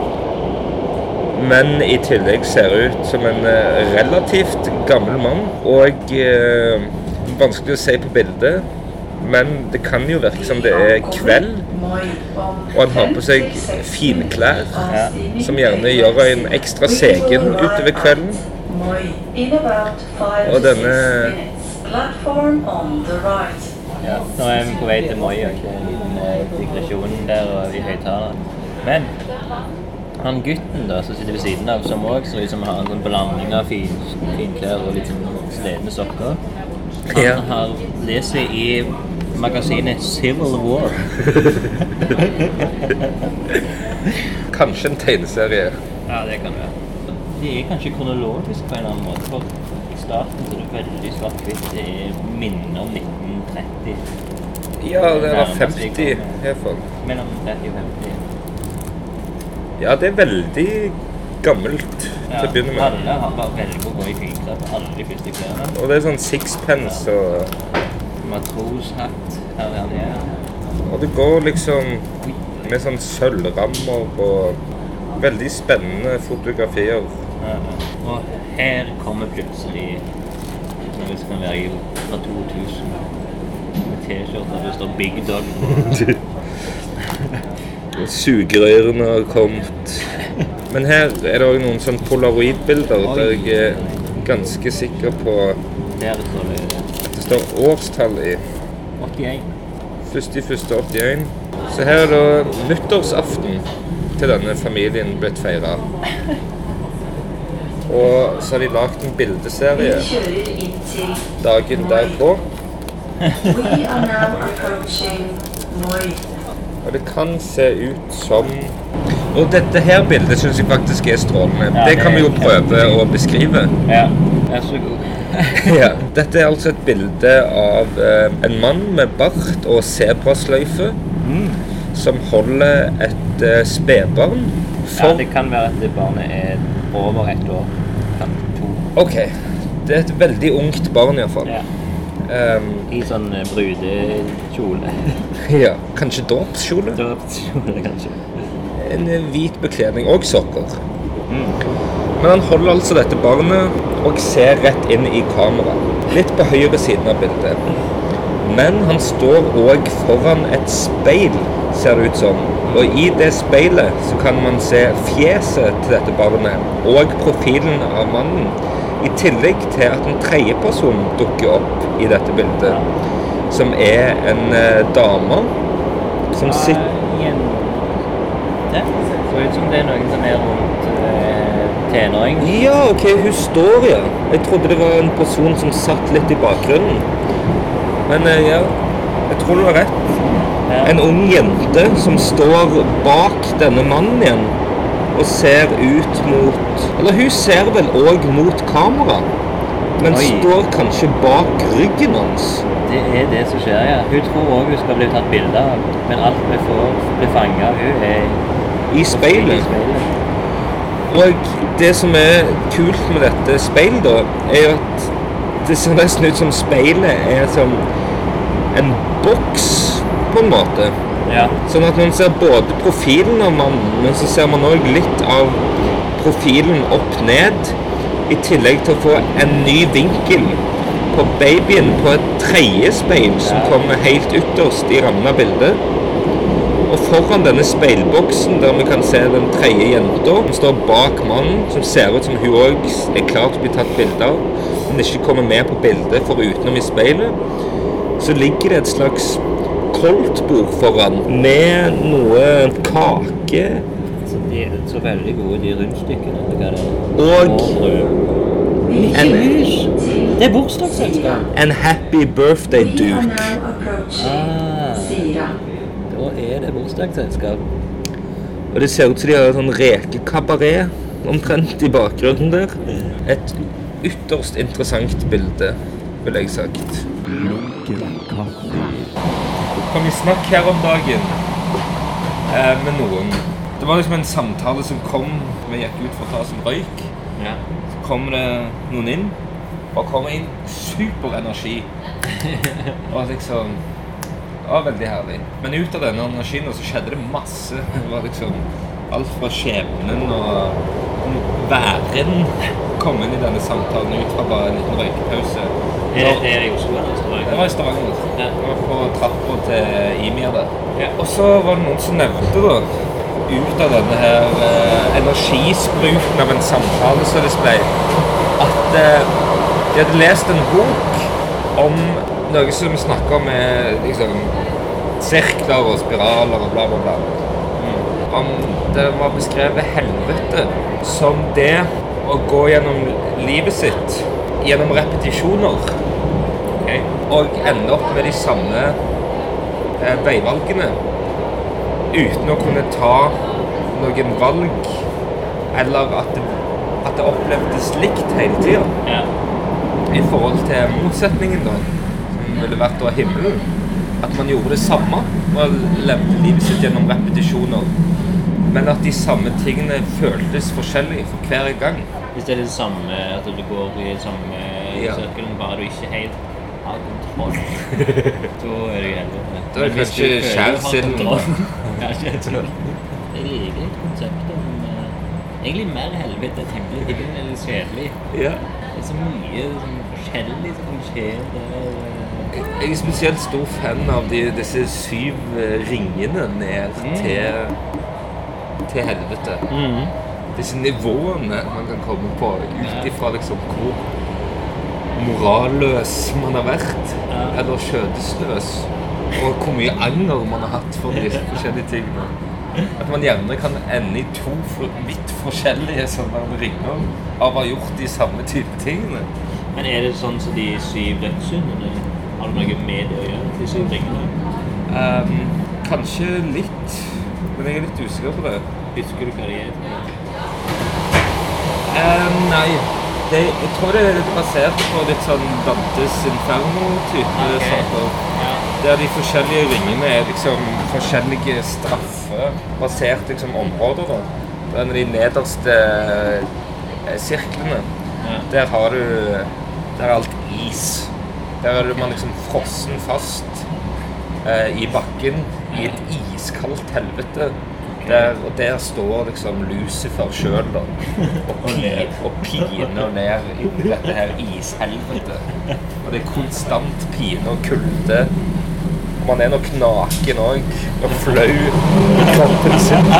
Men i tillegg ser ut som en eh, relativt gammel mann. Og eh, vanskelig å se på bildet, men det kan jo virke som det er kveld. Og han har på seg finklær, Ja. som gjerne gjør en ekstra segen utover kvelden. Og Og denne- Platform on the right. Ja, nå er vi på vei til Moi. ok? En liten eh, digresjon der og i høyttaleren. Men han gutten da, som sitter ved siden av, som òg ser ut som har en sånn blanding av fin, finklær og litt sånn sledne sokker Han Ja. har lest i magasinet Civil War. Kanskje en tegneserie. Ja, det kan det være. Det er kanskje kronologisk på en eller annen måte. For i starten så er det veldig svart-hvitt. Det er minner om 1930. Ja, det var 50 vi i kommer. hvert fall. Mellom 30 og 50. Ja, det er veldig gammelt til å begynne med. Alle har bare velger å gå i finklær på alle de første klærne. Og det er sånn sixpence og Matroshatt her er det. Og det går liksom med sånn sølvrammer og veldig spennende fotografier. Og her kommer plutselig når vi skal være fra 2000. Med T-skjorte det står 'Big Dog' på. Sugerørene har kommet. Men her er det òg noen sånn polaroidbilder der jeg er ganske sikker på Der står det at det står årstall i. 81. 1.1.81. Så her er da nyttårsaften til denne familien blitt feira. Og så har de lagd en Vi bildeserie dagen derpå. Og det kan se ut som Og dette her bildet syns jeg faktisk er strålende. Ja, det det kan vi er jo prøve å beskrive. Ja, vær så god. Ja, dette er altså et bilde av eh, en mann med bart og sebrasløyfe som holder et eh, spedbarn. Ja, det kan være at det barnet er over ett år. To. OK. Det er et veldig ungt barn, iallfall. Ja. Um, I sånn eh, brudekjole. ja, kanskje dåpskjole? Dåpskjole, kanskje. En eh, hvit bekledning og sokker. Men han holder altså dette barnet og ser rett inn i kameraet. Litt på høyre siden av bildet. Men han står òg foran et speil, ser det ut som. Og i det speilet så kan man se fjeset til dette barnet og profilen av mannen. I tillegg til at en tredjeperson dukker opp i dette bildet. Som er en eh, dame som sitter Det ser ut som det er noen som er rundt eh, tenåring. Ja, ok, hun står, ja. Jeg trodde det var en person som satt litt i bakgrunnen. Men eh, ja. jeg tror du har rett. En ung jente som står bak denne mannen igjen og ser ut mot Eller hun ser vel òg mot kamera, men Oi. står kanskje bak ryggen hans. Det er det som skjer, ja. Hun tror òg hun skal bli tatt bilde av, men alt vi får bli fanga hun er I speilet. Og det som er kult med dette speilet, da, er jo at det ser nesten ut som speilet er som en boks, på en måte. Ja. Sånn at man ser både profilen av mannen, men så ser man òg litt av profilen opp ned. I tillegg til å få en ny vinkel på babyen på et tredje speil som Ja. kommer helt ytterst i rammen av bildet. Og foran denne speilboksen der vi kan se den tredje jenta som står bak mannen, som ser ut som hun òg er klar til å bli tatt bilde av, men ikke kommer med på bildet for utenom i speilet, så ligger det et slags koldtbord foran med noe kake Så de er så veldig gode, de rundstykkene. og En- Det er bursdagsselskap. en happy birthday duke. Ah. Da er det bursdagsselskap. Og det ser ut som de har en sånn rekekabaret omtrent i bakgrunnen der. Et ytterst interessant bilde, vil jeg sagt. Lunken kaffe. Kan vi snakke her om dagen eh, med noen? Det var liksom en samtale som kom. Vi gikk ut for å ta oss en røyk. Ja. Så kom det noen inn og kom inn super energi. Og liksom Det var veldig herlig. Men ut av denne energien så skjedde det masse. Det var liksom alt fra skjebnen og væren kom inn i denne samtalen ut fra bare en liten røykepause. Er det, det er i Oslo? Det var i Stavanger. Ja. Det var på trappa til Imir der. Ja. Og så var det noen som nevnte da, ut av denne her eh, energispruten av en samtale som det ble, at eh, de hadde lest en bok om noe som snakker om med liksom, sirkler og spiraler og bla, bla, bla. Om det var beskrevet helvete som det å gå gjennom livet sitt gjennom repetisjoner okay, og ende opp med de samme eh, veivalgene uten å kunne ta noen valg, eller at det, at det opplevdes likt hele tida Ja. i forhold til motsetningen, da, som ville vært da himmelen. At man gjorde det samme og levde livet sitt gjennom repetisjoner. Men at de samme tingene føltes forskjellig for hver gang. Hvis det er det samme, at du går i samme Ja. sirkelen, bare du ikke helt har kontroll, da er det helvete. Da er det kanskje kontroll- Kanskje jeg liker et konsept om eh, egentlig mer helvete enn temmelig er litt kjedelig. Ja. Det er så mye sånn, forskjellig som kan skje der. eh. Jeg er spesielt stor fan av de, disse syv eh, ringene ned til, til helvete. Disse nivåene man kan komme på ut ifra liksom hvor moralløs man har vært, eller skjødesløs, og hvor mye anger man har hatt for disse forskjellige tingene. At man gjerne kan ende i to vidt forskjellige sånne ringer av å ha gjort de samme type tingene. Men er det sånn som de syv dødssyndene? Har det noe med det å gjøre, de syv ringene? Um, kanskje litt, men jeg er litt usikker på det. Husker du hva de er? Eh, nei, det, jeg tror det er litt basert på litt sånn Dantes Inferno-type okay. saker. Ja. Der de forskjellige ringene er liksom forskjellige straffer basert liksom områder. da. Den de nederste eh, sirklene, Ja. der har du Der er alt is. Der er man liksom frossen fast eh, i bakken i et iskaldt helvete. Der, og der står liksom Lucifer sjøl. Og, og piner ned i dette her ishelvete. Og det er konstant pine og kulde. Og man er nok naken òg, og flau i kroppen sin.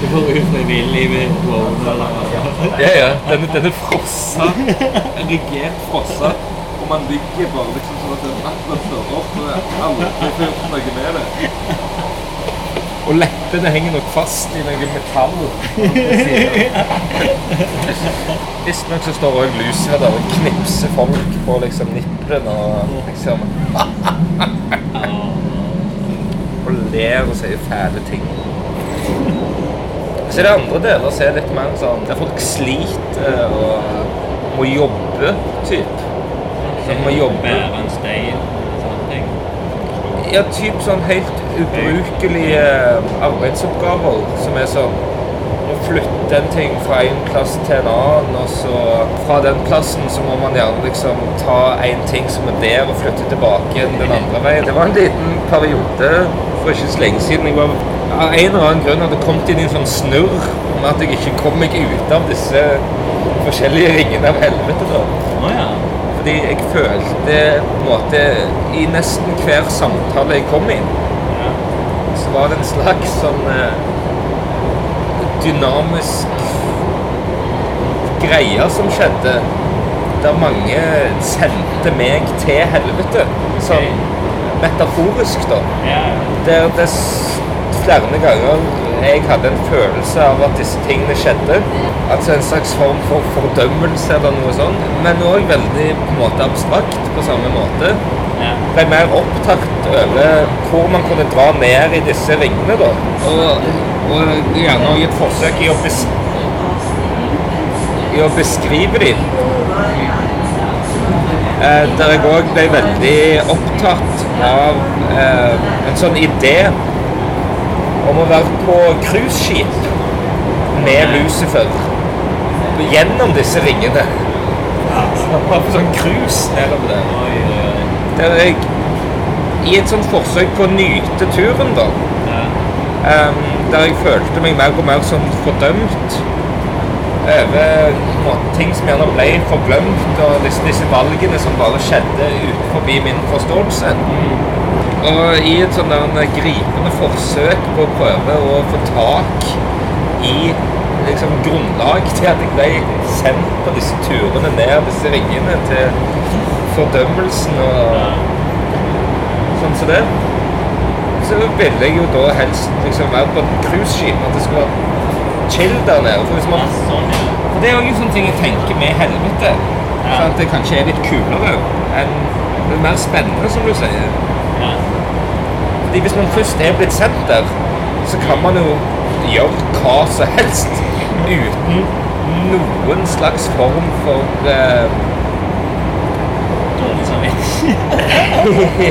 Du får ufrivillig med Ja, ja. Denne, denne frossa, erigert frossa, og man ligger bare liksom sånn at det vannet fører opp, og det er aldri gjort noe med det. Og leppene henger nok fast i noe metall. Visstnok så står òg Lucifer der og knipser folk på liksom nippelen og liksom Og ler og sier fæle ting. Så er det andre deler som er litt mer sånn der folk sliter og må jobbe, typ. Sånn må jobbe. Bære en stein. Sånne ting. Ja, typ sånn helt ubrukelige arbeidsoppgaver som er sånn å flytte en ting fra en plass til en annen, og så fra den plassen så må man gjerne liksom ta en ting som er der, og flytte tilbake den andre veien. Det var en liten periode for ikke så lenge siden jeg var av en eller annen grunn hadde kommet inn i en sånn snurr med at jeg ikke kom meg ut av disse forskjellige ringene av helvete. da. Ja. Fordi jeg følte på en måte I nesten hver samtale jeg kom i, ja. var det en slags sånn eh, dynamisk greie som skjedde. Der mange sendte meg til helvete. Sånn metaforisk, da. Der det flere ganger jeg hadde en følelse av at disse tingene skjedde. Altså en slags form for fordømmelse eller noe sånt. Men òg veldig på en måte abstrakt på samme måte. Ja. ble mer opptatt over hvor man kunne dra ned i disse ringene. da. Og, og gjerne også et forsøk i å, bes i å beskrive dem. Eh, der jeg òg ble veldig opptatt av eh, en sånn idé om å være på cruiseskip med Lucifer gjennom disse ringene. Sånn cruise nedover der. Der jeg i et sånt forsøk på å nyte turen, da, Ja. um, der jeg følte meg mer og mer som fordømt over ting som gjerne ble forglemt, og disse, disse valgene som bare skjedde utenfor min forståelse. Og i et sånn gripende forsøk på å prøve å få tak i liksom, grunnlag til at jeg ble sendt på disse turene ned disse ringene til fordømmelsen og sånn som det. Så ville jeg jo da helst liksom være på et cruiseskip, at det skulle være chill der nede. For, hvis man, sånn, for det er jo en sånn ting jeg tenker med helvete. For at det kanskje er litt kulere enn det er mer spennende, som du sier. Fordi hvis man først er blitt sendt der, så kan man jo gjøre hva som helst uten noen slags form for eh.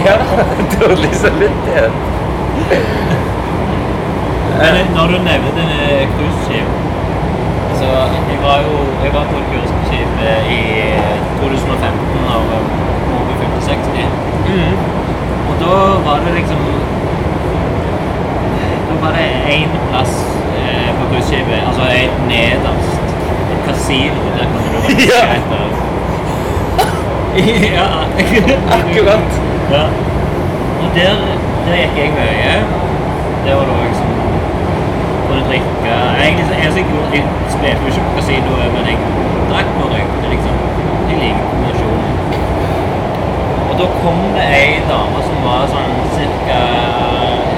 Ja, dårlig samvittighet. Men når du nevner denne cruiseskip altså, jeg var jo jeg var på et cruiseskip eh, i 2015 av Moby 5060. Og da var det liksom Da var det én plass eh, på cruiseskipet, altså nederst. Et kasino. Der kunne du være Ja. ja. Akkurat. Ja. Og der, der gikk jeg mye. Det var da jeg liksom Kunne drikke Egentlig jeg, så jeg, jeg spilte jo ikke på kasino, men jeg drakk og røykte, det liksom Jeg liker kombinasjonen. Og da kom det ei dame som var sånn cirka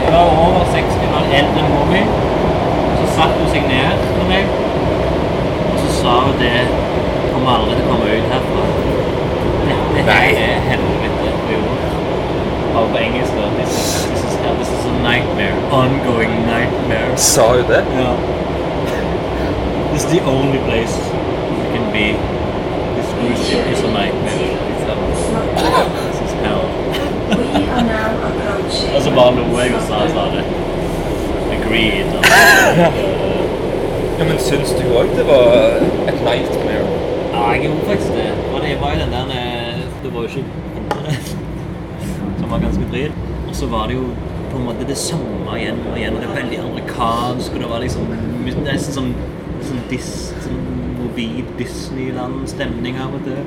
Hun var over 60 år, eldre enn mor mi. Så satte hun seg ned med meg, og så sa hun det Kommer aldri til å komme ut herfra. Oh, da. This is, this is, hell. this is a nightmare. Ongoing nightmare. Sa that. Yeah. This is the only place you can be. This cruise ship is a nightmare. It's hell. This is hell. We ah, are now approaching. Og så bare lo jeg og sa, sa det. Agreed. Ja, men syns du òg det var et nightmare? Ja, jeg gjorde faktisk det. Og det var jo den der var jo ikke som var ganske drit. Og så var det jo på en måte det samme igjen og igjen. Og det er veldig amerikansk, og det var liksom nesten sånn, sånn, dis, sånn mobil Disneyland-stemning av og til.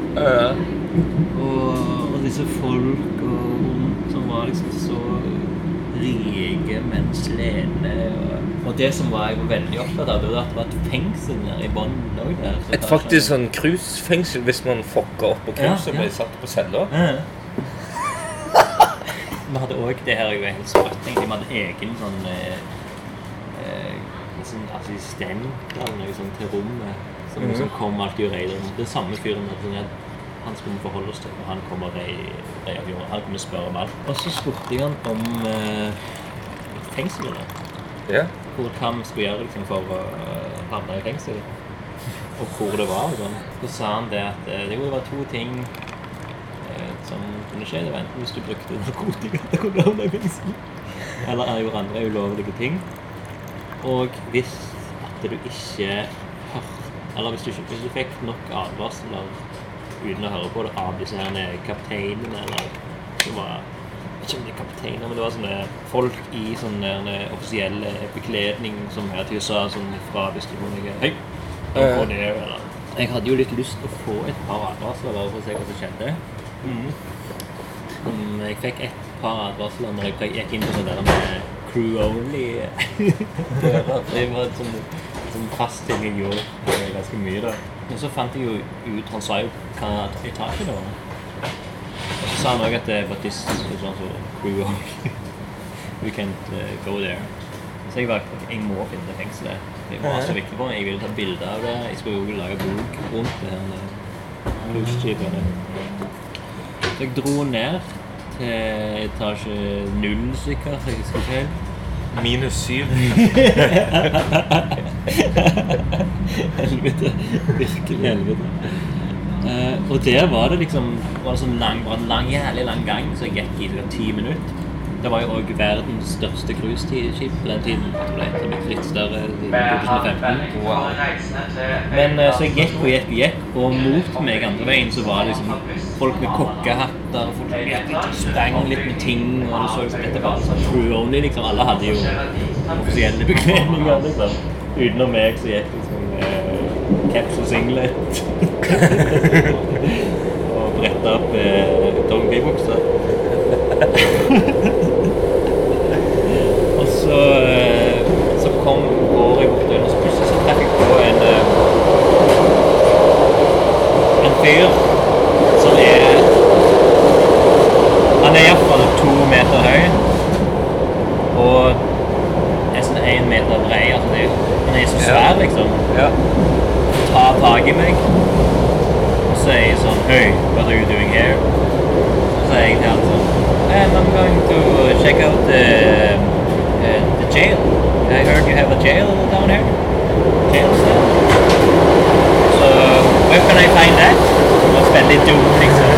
Og, og disse folk og, som var liksom så rike, men slene. Og, og det som var jeg var veldig opptatt av, det var at det var et fengsel nede i bunnen der. Et faktisk sånn cruisefengsel hvis man fucker opp på Ja, cruiset og blir satt på cella. Vi hadde òg det her er jo helt sprøtt. Vi hadde egen sånn eh, eh, sånn assistent eller noe sånt til rommet. Som Mhm. liksom kom alltid og rei det. Den samme fyren sånn han skulle vi forholde oss til. Og han kom og rei, rei av jorda. Han og spør om alt. Og så spurte jeg han om eh, fengselet. Ja. Hvor, hva vi skulle gjøre liksom, for å havne i fengsel. Og hvor det var. og Sånn. Så sa han det at eh, det kunne være to ting eh, som kunne skje. Det var enten hvis du brukte narkotika til å havne i fengsel, eller gjorde andre ulovlige ting. Og hvis at du ikke hørte Eller hvis du, ikke, hvis du fikk nok advarsler uten å høre på det av disse her kapteinene, eller som var ikke om det er kapteiner, men det var sånne folk i sånn offisielle offisiell bekledning som her til USA sånn fra hvis du noe Hei, go Jeg hadde jo litt lyst til å få et par advarsler bare for å se hva som skjedde. Mm. Jeg fikk et par advarsler når jeg gikk inn på sånn der med crew only. det var et sånn, sånn fast ting jeg gjorde eh, ganske mye da. Men så fant jeg jo ut Han sa jo hva etasje det var. Og så sa han òg at det var this sånn som crew only. We can't uh, go there. Så jeg var jeg må finne fengselet. Det var så viktig for meg. Jeg ville ta bilde av det. Jeg skulle jo lage bok rundt det her cruiseskipene. Så jeg dro ned til etasje null, sikkert. Jeg husker helt. Minus syv. helvete. Virkelig helvete. Uh, og der var det liksom var det sånn lang, var en lang, jævlig lang gang, så jeg gikk i ti minutter. Det var jo òg verdens største cruiseskip på den tiden. Jeg ble det er litt større i 2015. Men eh, så jeg gikk og gikk og gikk, og mot meg andre veien så var det liksom folk med kokkehatter, og folk som sprang litt med ting, og så liksom dette var sånn true only, liksom. Alle hadde jo offisielle bekledninger, liksom. Utenom meg så gikk liksom eh, caps og singlet. og bretta opp eh, dongeribukser. og så, eh, så kom går jeg bort og så plutselig så traff jeg på en eh, en fyr som er Han er iallfall to meter høy og nesten én meter brei. Altså det, han er så svær, liksom. Ja. Tar tak i meg og sier sånn Hey, what are you doing here? Så sier jeg til han sånn "Um, I'm going to check out the, uh, the jail. I heard you have a jail down here. Jail cell. So, where can I find that? Og veldig dum, liksom.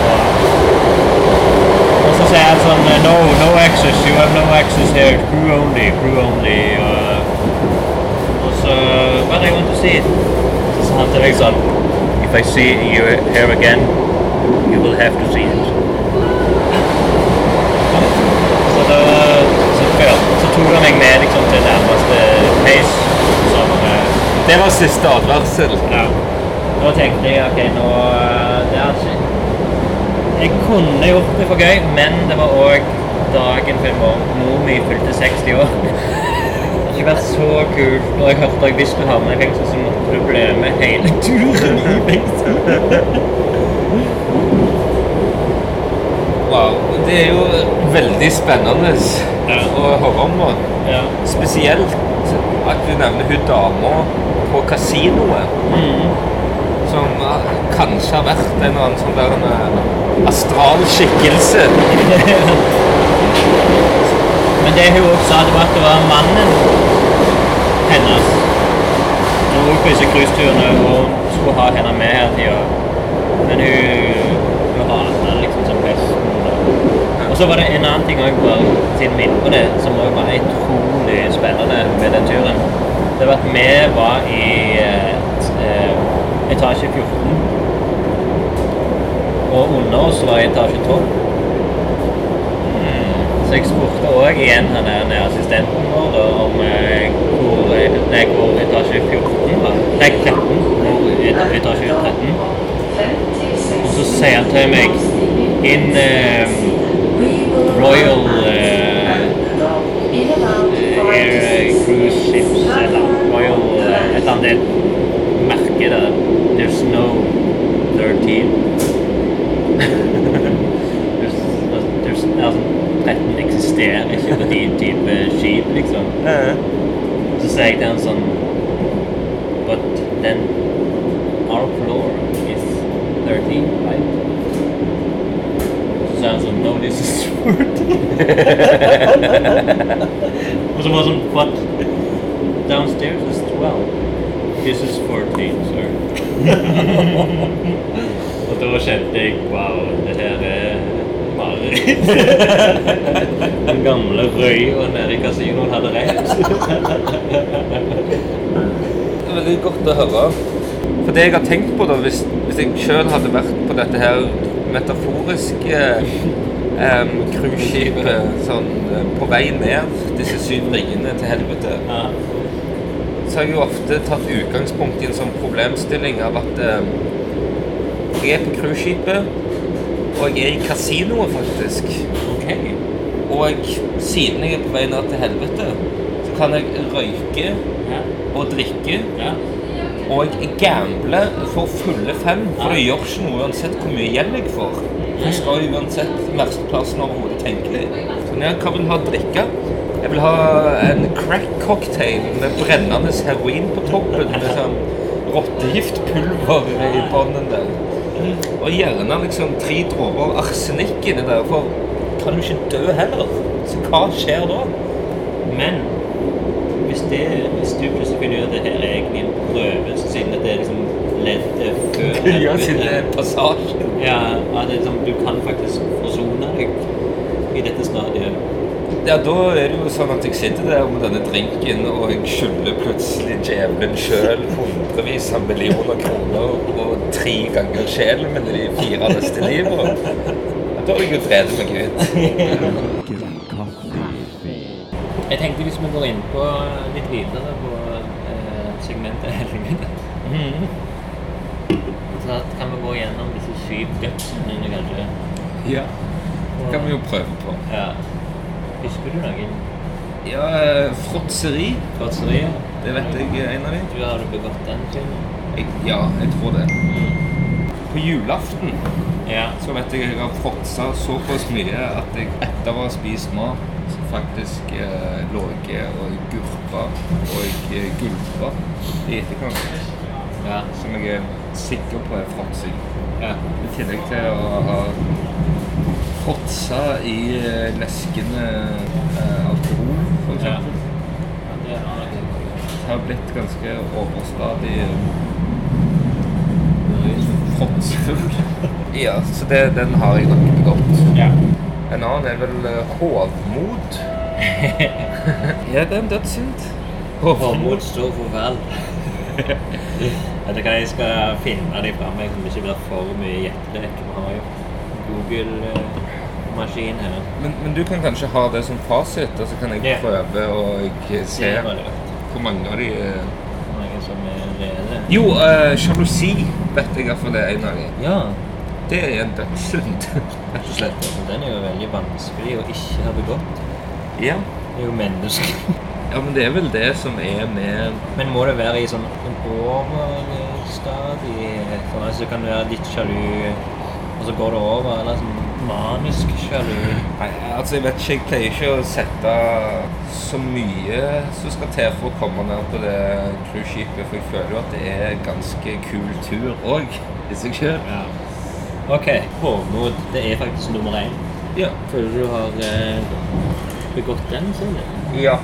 Og så sier han sånn No, no access. You have no access here. Crew only. Crew only. Uh, og så But I want to see it. Så sa han til meg sånn If I see you here again, you will have to see it. Så da så, før, så tok han meg med liksom, til nærmeste peis. Så Det var siste advarsel. ja. Da tenkte jeg ok, nå det er ikke Jeg kunne gjort det for gøy, men det var òg dagen før mor mi fylte 60 år. Ikke vært så kult når jeg hørte at hvis du havner i fengsel, så måtte du bli med hele turen i fengsel. Wow. Det er jo veldig spennende Ja. å høre om. Ja. Spesielt at du nevner hun dama på kasinoet. Som eh, kanskje har vært en eller annen sånn der eh, astral skikkelse. Men det hun også sa, det var at det var mannen hennes dro på disse cruiseturene og skulle ha henne med hele tida. Men hun, hun hata det liksom som pesten. Og så var det en annen ting òg, siden vi på det, som også var utrolig spennende med den turen. Det var at vi var i eh, eh, etasje 14. Og under oss var etasje 12. Så jeg spurte òg igjen han der assistenten vår da, om eh, hvor, nei, hvor etasje 14 var. Nei, 13. Hvor etasje 13. Og så sier han til meg In eh, Royal eh, Air Cruise Ships eller Royal eh, et eller annet merke der There's no 13. there's, there's, altså, 13 eksisterer ikke på din type skip, liksom. Så sa jeg til han sånn But then our floor is 13, right? Så sa han sånn No, this is 14. Og så var det sånn But downstairs is 12. This is 14, sir. Og da kjente jeg Wow, det her er mareritt. Den gamle røya nede i kasinoen hadde rett. Det er veldig godt å høre. For det jeg har tenkt på, da, hvis, hvis jeg sjøl hadde vært på dette her metaforiske cruiseskipet eh, sånn eh, på vei ned disse syv ringene til helvete, Ja. så har jeg jo ofte tatt utgangspunkt i en sånn problemstilling av at eh, jeg er på cruiseskipet, og jeg er i kasinoet, faktisk. Ok. Og siden jeg er på vei ned til helvete, så kan jeg røyke Ja. og drikke Ja. Og jeg gambler for fulle fem, for det gjør ikke noe uansett hvor mye gjeld jeg får. Jeg skal uansett versteplassen overhodet tenkelig. Så jeg hva vil ha drikke? Jeg vil ha en crack-cocktail med brennende heroin på toppen med sånn rottegiftpulver i bånden der. Og gjerne liksom tre dråper arsenikk inni der, for kan du ikke dø heller. Så hva skjer da? Men hvis, det, hvis du plutselig finner ut at det her er egentlig en prøve, så siden det er liksom leddet før Ja, siden det er passasjen. Ja, at liksom, du kan faktisk forsone deg i dette stadiet. Ja, da er det jo sånn at jeg sitter der med denne drinken, og jeg skylder plutselig djevelen sjøl hundrevis av millioner kroner og tre ganger sjelen min i de fire neste livene. Da har jeg jo drevet meg ut. Jeg tenkte hvis vi går inn på litt videre på eh, segmentet helvete, så at kan vi gå gjennom disse syv dødssyndene, kanskje? Ja. Det kan vi jo prøve på. Ja. Husker du noen? Ja, Fråtseri. fråtseri, ja. det vet jeg er en av dem. Du har du begått den? Jeg, ja, jeg tror det. På julaften Ja. så vet jeg jeg har fråtsa såpass mye at jeg etter å ha spist mat faktisk eh, jeg og gurpa og gulpa i etterkant. Ja. Som jeg er sikker på er fråtsing. ja. I tillegg til å ha fråtsa i eh, leskende eh, alkohol, for Ja. eksempel. ja det har blitt ganske overstadig fråtsefull. Ja, så det, den har jeg nok begått. Ja. En annen er vel eh, hovmod. ja, det er en dødssynd. Hovmod står for vel. Vet du hva, jeg skal finne de fra meg, som ikke blir for mye gjettelek. Vi har jo Google-maskin her. Men, men du kan kanskje ha det som fasit, og så kan jeg yeah. prøve å se hvor mange av de er Mange som er reelle. Jo, uh, sjalusi vet jeg iallfall er en av de. Ja. Det er en dødssynd, rett og slett. altså, Den er jo veldig vanskelig å ikke ha begått. Ja. Det er jo menneskelig. ja, men det er vel det som er med Men må det være i sånn en overstadie? For altså, kan være litt sjalu, og så går det over. Eller sånn manisk sjalu. Nei, altså jeg vet ikke, jeg pleier ikke å sette så mye som skal til for å komme ned på det cruiseskipet, for jeg føler jo at det er ganske kul tur òg i seg sjøl. Ja. OK. Hovmod. Det er faktisk nummer én. Ja. Føler du du har eh, begått den, Silje? ja.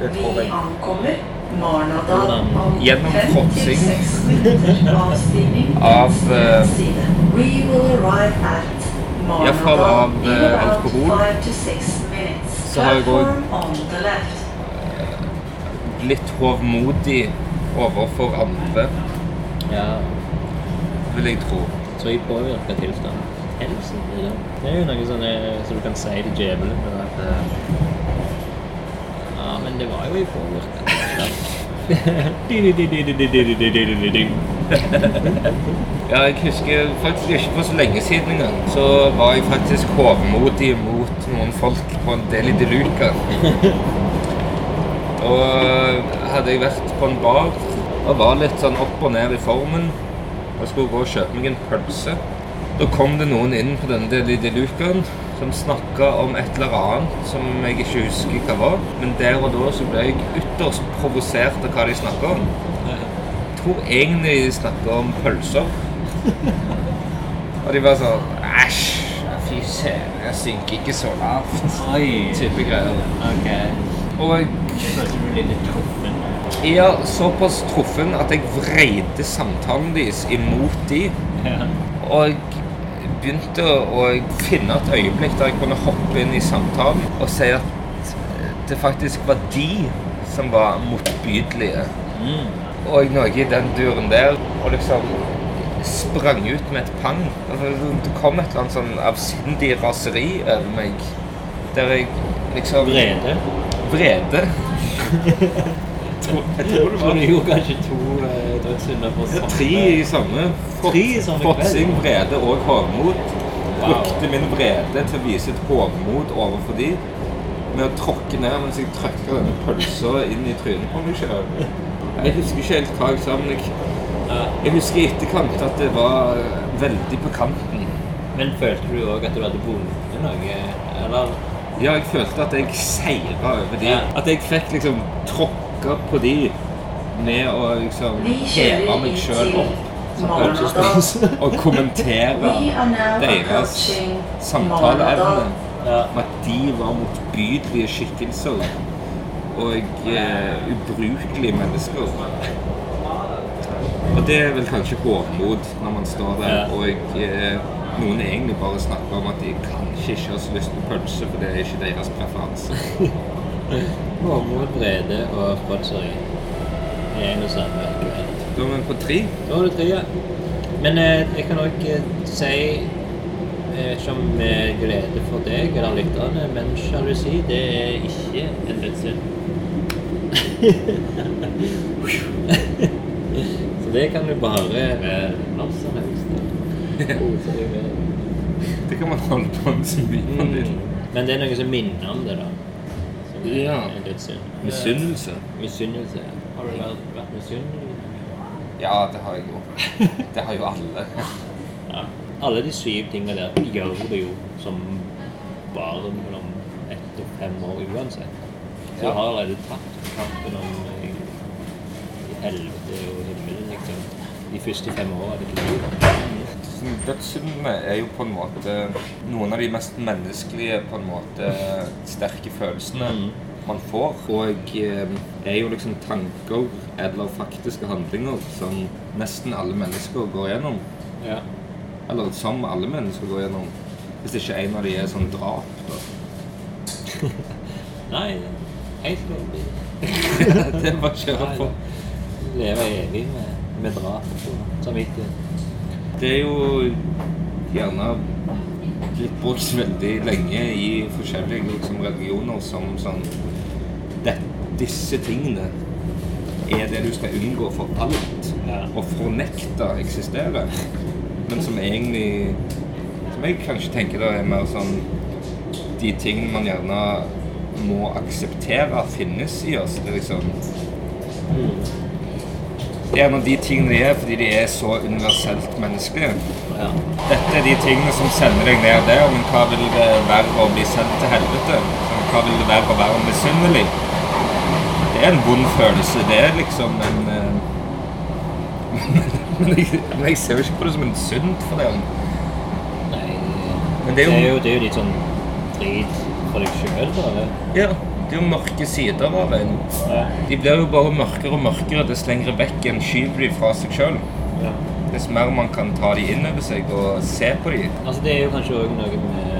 Det Vi tror jeg. ankommer Marnardal om Gjennom fråtsing 56 minutter. Avstigning Av, eh. We will arrive at Ja, fra Marnardal av, eh, alkohol. Så har jeg òg Platform on the left. Litt hovmodig overfor andre, Ja. vil jeg tro. Så jeg påvirker tilstand. Helsen? det er det. Det er jo noe sånn eh, som du kan si til djevelen. At, eh, ja, men det var jo i påvirka Ja, jeg husker faktisk ikke for så lenge siden engang. Så var jeg faktisk hovmodig mot noen folk på en del i De Luca. Og hadde jeg vært på en bar og var litt sånn opp og ned i formen og skulle gå og kjøpe meg en pølse. Da kom det noen inn på denne del i De Lucaen som snakka om et eller annet som jeg ikke husker hva var. Men der og da så ble jeg ytterst provosert av hva de snakka om. Jeg tror egentlig de snakka om pølser. Og de bare sånn Æsj, fy søren, jeg synker ikke så lavt. Oi. Type greier. Ok. Og jeg Følte du litt truffen? er såpass truffen at jeg vreide samtalen deres imot de. Ja. Og begynte å finne et øyeblikk der jeg kunne hoppe inn i samtalen og si at det faktisk var de som var motbydelige. Mm. Og noe i den duren der, og liksom sprang ut med et pang. Det kom et eller annet sånn avsindig raseri over meg, der jeg liksom Vrede? Vrede. Jeg tror det var du gjorde kanskje to eh, dødssynder på samme tre i samme. Fotsing, vrede og hovmod. Wow. Brukte min vrede til å vise et hovmod overfor de med å tråkke ned mens jeg trykka denne pølsa inn i trynet på meg sjøl. Jeg husker ikke helt hva jeg sa, men jeg. Jeg husker i etterkant at det var veldig på kanten. Men følte du òg at du hadde vunnet noe? Eller Ja, jeg følte at jeg seira over de. Ja. At jeg fikk liksom tråkka på de med å liksom heve meg sjøl opp. Og kommentere deres samtaleevne. Om at de var motbydelige skikkelser og eh, ubrukelige mennesker. Og det er vel kanskje hovmod når man står der Ja. og eh, noen egentlig bare snakker om at de kanskje ikke har så lyst på pølse, for det er ikke deres preferanse. Hovmod, vrede og fråtseri i en og samme kveld. Da er vi på tre. Da var det tre, ja. Men eh, jeg kan òg eh, si Jeg vet ikke om med glede for deg eller lytterne, men sjalusi, det er ikke en dødssynd. Det kan du bare være når som helst. Kose deg med. Det kan man holde på med så mye man vil. Men det er noe som minner om det, da. Som er Ja. en dødssynd. Misunnelse. Misunnelse. Har du vært, vært misunnelig? Ja, det har jeg jo. Det har jo alle. Ja. Alle de syv tingene der gjør du jo som barn mellom ett og fem år uansett. Så Ja. har allerede tatt kampen om eh, helvete og. De første fem åra av ditt liv. Dødssyndene er jo på en måte noen av de mest menneskelige, på en måte sterke følelsene Mm. man får. Og eh, er jo liksom tanker eller faktiske handlinger som nesten alle mennesker går gjennom. Ja. Eller som alle mennesker går gjennom. Hvis ikke en av de er sånn drap, da. Nei, helt lovlig. det er bare å kjøre på. Leve evig med, med drap og samvittighet. Det er jo gjerne blitt brukt veldig lenge i forskjellige liksom, religioner som sånn det, Disse tingene er det du skal unngå for alt. Ja. Og fornekte eksisterer. Men som egentlig Som jeg kanskje tenker det er mer sånn De tingene man gjerne må akseptere finnes i oss. Det er liksom er en av de tingene de er fordi de er så universelt menneskelige. Ja. Dette er de tingene som sender deg ned der, men hva vil det være å bli sendt til helvete? Hva vil det være å være misunnelig? Det er en vond følelse. Det er liksom en eh, men, jeg, men jeg ser jo ikke på det som en synd for dem. Nei, Men det det er, er jo, jo, det er jo litt sånn drit for deg sjøl, da. ja, det er jo mørke sider av en. Ja. De blir jo bare mørkere og mørkere dess lenger vekk en skyver de fra seg sjøl. Ja. Dess mer man kan ta de inn over seg og se på de. Altså, det er jo kanskje òg noe med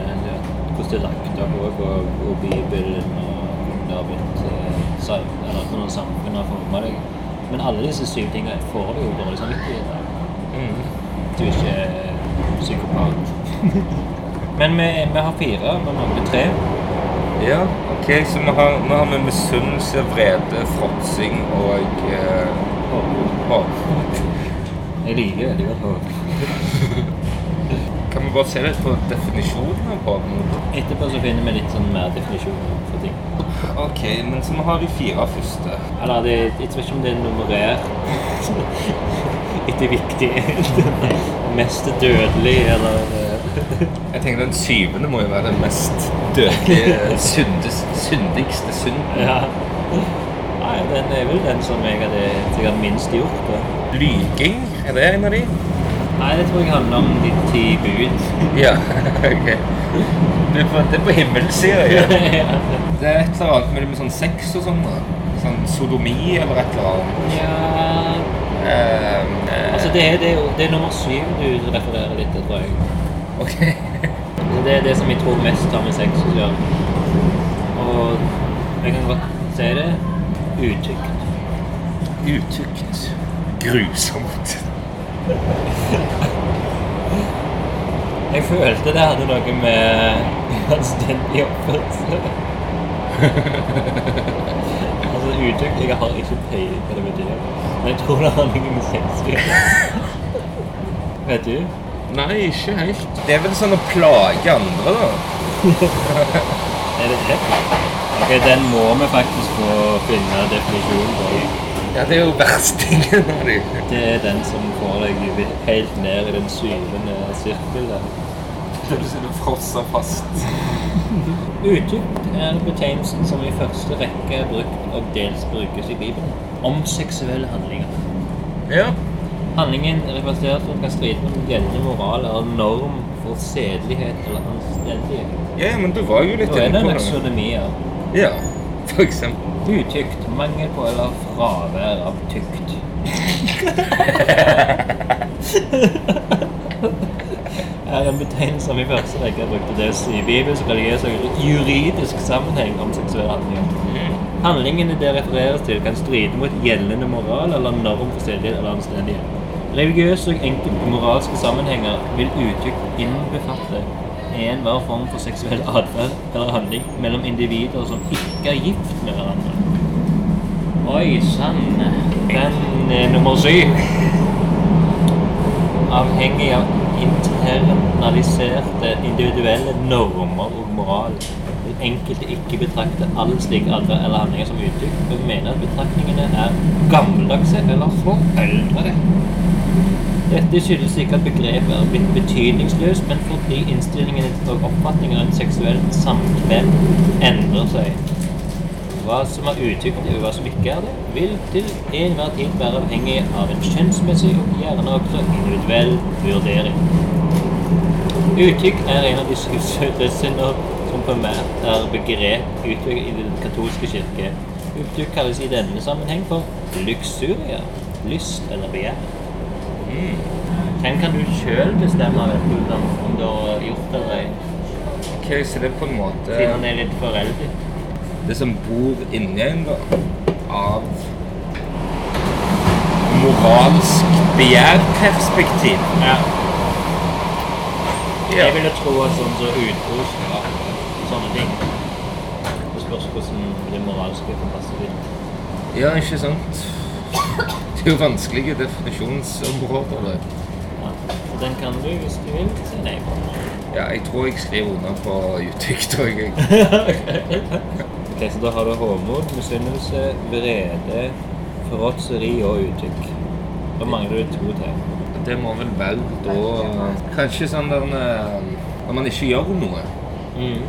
hvordan det er lagt opp òg, og, og Bibelen og hvordan det har blitt eh, Eller hvordan samfunnet har forma deg. Men alle disse syv tingene får du jo dårlig samvittighet. Mm. Du er ikke psykopat. Men vi, vi har fire, vi mangler tre. Ja, ok, så vi har, nå har vi misunnelse, vrede, fråtsing og eh, håp. Jeg liker veldig godt håp. Kan vi bare se litt på definisjonen av håp? Etterpå så finner vi litt sånn mer definisjoner for ting. Ok, men så vi har de fire første. Eller det, jeg vet ikke om det er nummerert etter viktighet. Mest dødelig, eller Jeg tenker den syvende må jo være den mest dødelige, syndigste synden. Ja. Nei, den er vel den som jeg hadde sikkert minst gjort. Da. Lyking, er det en av de? Nei, det tror jeg handler om de ti bud. Ja, ok. Det er på, det på himmelsida, ja. Det er et eller annet med, med sånn sex og sånn. da. Sånn sodomi eller et eller annet. ja eh, Altså, det er, det, er det er nummer syv du refererer litt til, tror jeg. Ok. Det er det som jeg tror mest har med sex å gjøre. Og jeg kan godt si det utykt. Utukt. Grusomt. Jeg følte det hadde noe med anstendig oppførsel Altså utykt Jeg har ikke peiling på det betyr. Men jeg tror det har noe med sex å gjøre. Vet du? Nei, ikke helt. Det er vel sånn å plage andre, da. Er det det? Ok, den må vi faktisk få finne definisjonen på. Ja, det er jo verstingen av dem. Det er den som får deg helt ned i den syvende sirkel der. Du sitter frosset fast. Utykt er betegnelsen som i første rekke er brukt og dels brukes i Bibelen om seksuelle handlinger. Ja. Handlingen refereres til kan stride mot gjeldende moral eller norm for sedelighet eller anstendighet. ja, men du var jo litt inne på det Da på det. exodomia. Ja, for eksempel. Utykt, mangel på eller fravær av tykt. er en betegnelse som i første rekke brukte det i bibelsk, religiøs og juridisk sammenheng om seksuelle handlinger. Handlingene det refereres til, kan stride mot gjeldende moral eller norm for sedelighet eller anstendighet. Religiøse og enkelte moralske sammenhenger vil utykt innbefatte enhver form for seksuell atferd eller handling mellom individer som ikke er gift med hverandre. Oi sann. Den er nummer syv. Avhengig av internaliserte individuelle normer og moral enkelte ikke betrakter all slik adferd eller handlinger som uttrykk, men mener at betraktningene er gammeldagse eller foreldre. Dette skyldes ikke at begrepet er blitt betydningsløst, men fordi innstillingene og oppfatninger rundt seksuelt samkvem endrer seg. Hva som er utyktig og hva som ikke er det, vil til enhver tid være avhengig av en kjønnsmessig og gjerne også individuell vurdering. Utykt er en av de syv søtesynder med, primært er begrep utviklet i den katolske kirke. Utykt kalles i denne sammenheng for luksuria, lyst eller begjær. Den kan du sjøl bestemme vet du, om om du har gjort det eller ei, Ok, så det er på en måte siden han er litt foreldet. det som bor inni en, da, av moralsk begjærperspektiv. Ja. Ja. Jeg ville tro at sånn som utbrudd og sånne ting Det spørs hvordan det moralske kan passe inn. Ja, ikke sant? Det er jo vanskelige definisjonsområder. det. Ja. Og den kan du, hvis du vil, si nei på. Ja, jeg tror jeg skriver under på utykt òg, jeg. Ok, Så da har du håmod, misunnelse, vrede, fråtseri og utykk. Da mangler du to til. Det må vel være da Kanskje sånn der eh, Når man ikke gjør noe. Sånn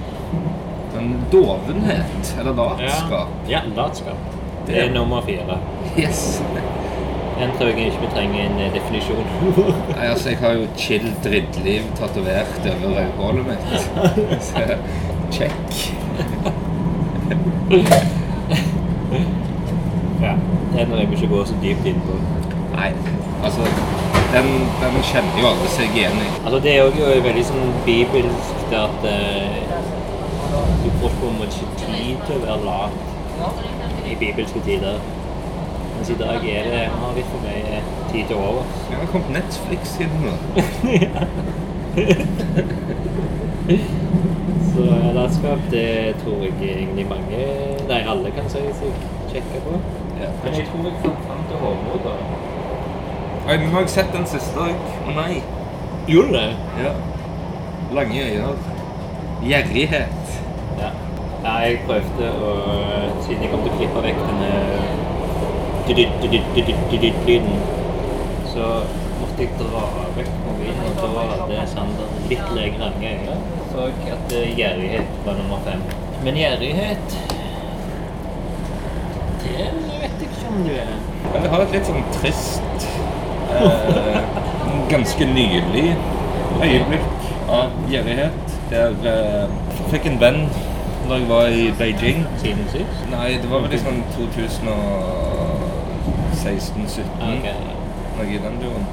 dovenhet eller latskap. Ja, latskap. Det er nummer fire. Yes. Den tror jeg ikke vi trenger en eh, definisjon. Nei, altså, jeg har jo chill drittliv tatovert over øyehullet mitt. Så check. ja, Den trenger jeg ikke gå så dypt inn på. Nei, altså Den, den kjenner jo alle seg igjen i. Altså Det er jo veldig sånn bibelsk det at eh, du får på en måte ikke tid til å være lat i bibelske tider. Mens i dag er det har litt for mye tid til over. Det har kommet Netflix inn nå. Så ja, latskap, det tror jeg egentlig mange Nei, alle kan si seg kjekke på. Ja. Men jeg tror jeg fant fram til hovmod. da. Oi, men har jeg sett den siste òg? Å nei. Gjorde du det? Ja. Lange øyne. Gjerrighet. Ja. jeg prøvde å Siden jeg kom til å klippe vekk denne dydytt-dydytt-dydytt-lyden, så måtte jeg dra vekk mobilen, og da hadde Sander litt lange øyne. Så at eh, gjerrighet var nummer fem. Men gjerrighet Det vet jeg ikke om du er. Jeg har et litt sånn trist eh, Ganske nylig øyeblikk av gjerrighet. Der eh, jeg fikk en venn da jeg var i Beijing. Siden sist? Nei, det var vel liksom 2016-2017. Okay. Noe i den duren.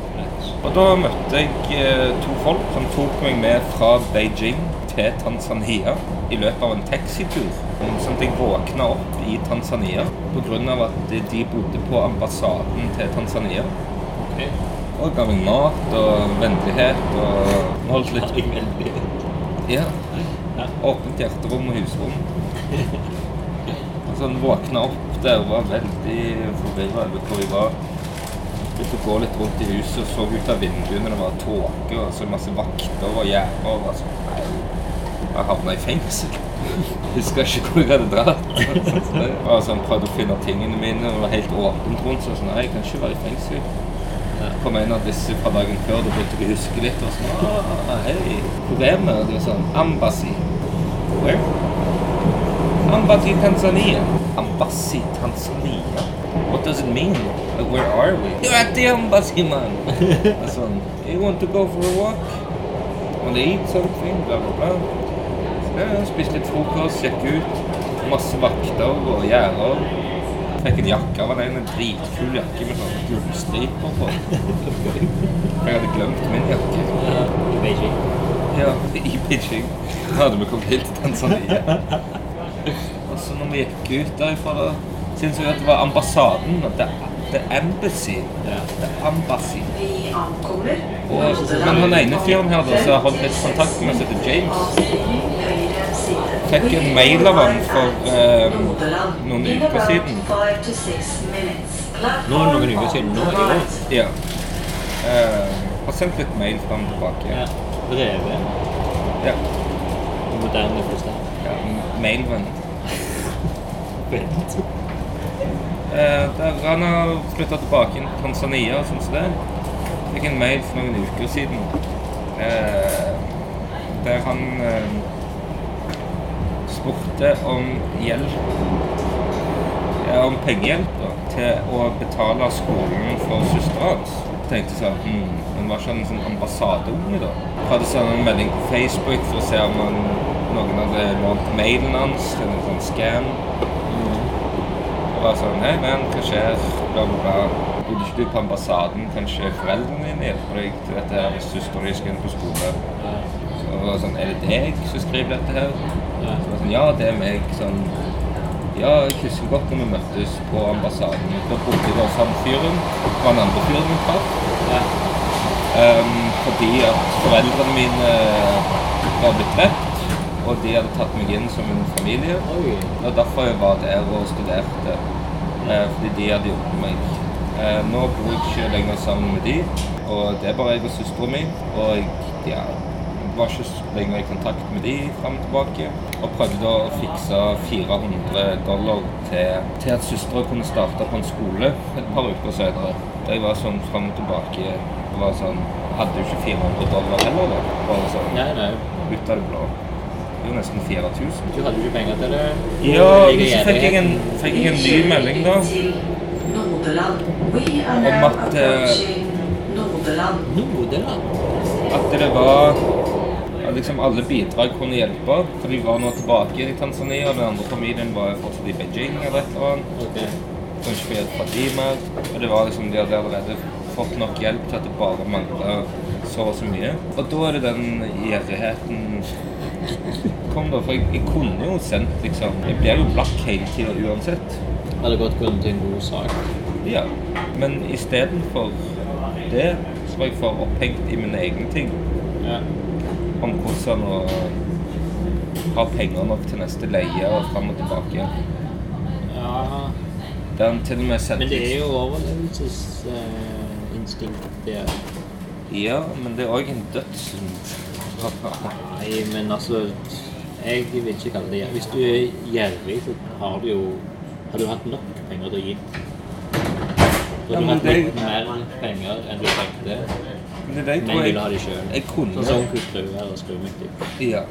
Og da møtte jeg eh, to folk som tok meg med fra Beijing til Tanzania i løpet av en taxitur. Sånn at jeg våkna opp i Tanzania pga. at de bodde på ambassaden til Tanzania. Ok. Og ga meg mat og vennlighet og holdt litt Vennlighet? Ja. Åpent hjerterom og husrom. Og sånn våkna opp der og var veldig forvirra over hvor jeg var. Begynte å gå litt rundt i huset og så ut av vinduene. Det var tåke og så masse vakter og gjerder. Og sånn, jeg havna i fengsel. Husker ikke hvor jeg hadde dratt. Han jeg sånn, prøvde å finne tingene mine og var helt åpent rundt. Så sånn, nei, jeg kan ikke være i fengsel. Kom en av disse fra dagen før, da begynte jeg å huske litt. Og sånn, ah, hei, hvor er vi? Det var sånn, Ambassi. Where? Ambassi, Tanzania. Ambassi, Tanzania. What does it mean? Like, where are we? You're at the embassy, man. Og sånn, you want to go for a walk? Want to eat something? Bla, bla, bla. Ja, spiste litt frokost, sjekke ut. Masse vakter og gjerder. Fikk en jakke av en en dritkul jakke med sånn gullstriper på. Jeg hadde glemt min jakke. Ja, I Beijing. Ja, i Beijing. Da hadde vi kommet helt til Tanzania. Og så når vi gikk ut derifra, da syntes jeg at det var ambassaden. The, the Embassy. Ja. The Embassy. Og, men han ene fyren her da, som jeg har holdt litt kontakt med, heter James, fikk en mail av han for eh, noen uker siden. Nå er det noen uker siden. Nå er det Right. Ja. Uh, har sendt litt mail fram og tilbake. Ja. Brevet. Ja. I moderne forstand. ja mailvenn. Vent. Eh, der han har flytta tilbake til Tanzania og sånn som det. Fikk en mail for noen uker siden eh, der han eh, spurte om hjelp ja, Om pengehjelp da, til å betale skolen for søstera hans. Tenkte sånn hm, Men var ikke en sånn ambassadeunge, da. Hadde sendt en melding på Facebook for å se om han, noen hadde lånt mailen hans til en sånn scam. Og var sånn Hei, men hva skjer? Bla, bla, bla. Bodde ikke du på ambassaden? Kanskje foreldrene dine hjelper deg til dette her hvis søsteren din skal inn på skole? Så det var sånn Er det deg som skriver dette her? Ja. Så var sånn, ja, det er meg. Sånn Ja, jeg husker godt når vi møttes på ambassaden. Da bodde vi hos han fyren. Den andre fyren vi traff. Ja. Ehm, fordi at foreldrene mine var blitt drept. Og de hadde tatt meg inn som en familie. Det var derfor jeg var der og studerte. Eh, fordi de hadde hjulpet meg. Eh, nå bor jeg ikke lenger sammen med de, og det er bare jeg og søsteren min. Og jeg ja, var ikke lenger i kontakt med de fram og tilbake. Og prøvde å fikse 400 dollar til, til at søstera kunne starte på en skole et par uker senere. Jeg var sånn fram og tilbake og var sånn Hadde jo ikke 400 dollar heller, da. Bare sånn Nei, nei. ut av det blå. Det er jo nesten 4000. Du hadde ikke penger til det? Ja, men så fikk jeg en, fikk jeg en ny melding da. Om at, eh, Nodeland. At det var at liksom alle bidrag kunne hjelpe. For de var nå tilbake i Tanzania, og den andre familien var fortsatt i Beijing eller et eller annet. Okay. Kanskje få hjelp fra de mer. Og det var liksom, de hadde allerede fått nok hjelp til at det bare mangla så og så mye. Og da er det den gjerrigheten kom, da. For jeg, jeg kunne jo sendt liksom Jeg blir jo blakk hele tida uansett. Hadde godt kunnet til en god sak. Ja, men istedenfor det så var jeg for opphengt i mine egne ting. Ja. Om hvordan å ha penger nok til neste leie og fram og tilbake. ja. Der han til og med sendte Men det er jo overlevelsesinstinkt der. Ja, men det er òg en dødssynd. Nei, men altså Jeg vil ikke kalle det. Hvis du er gjerrig, så har du jo Har du hatt nok penger til å gi? Har Ja, du hatt det- mer penger enn du trengte, Men det men ville ha de sjøl. Sånn som onkel Skrue eller Skruemektig. Ja.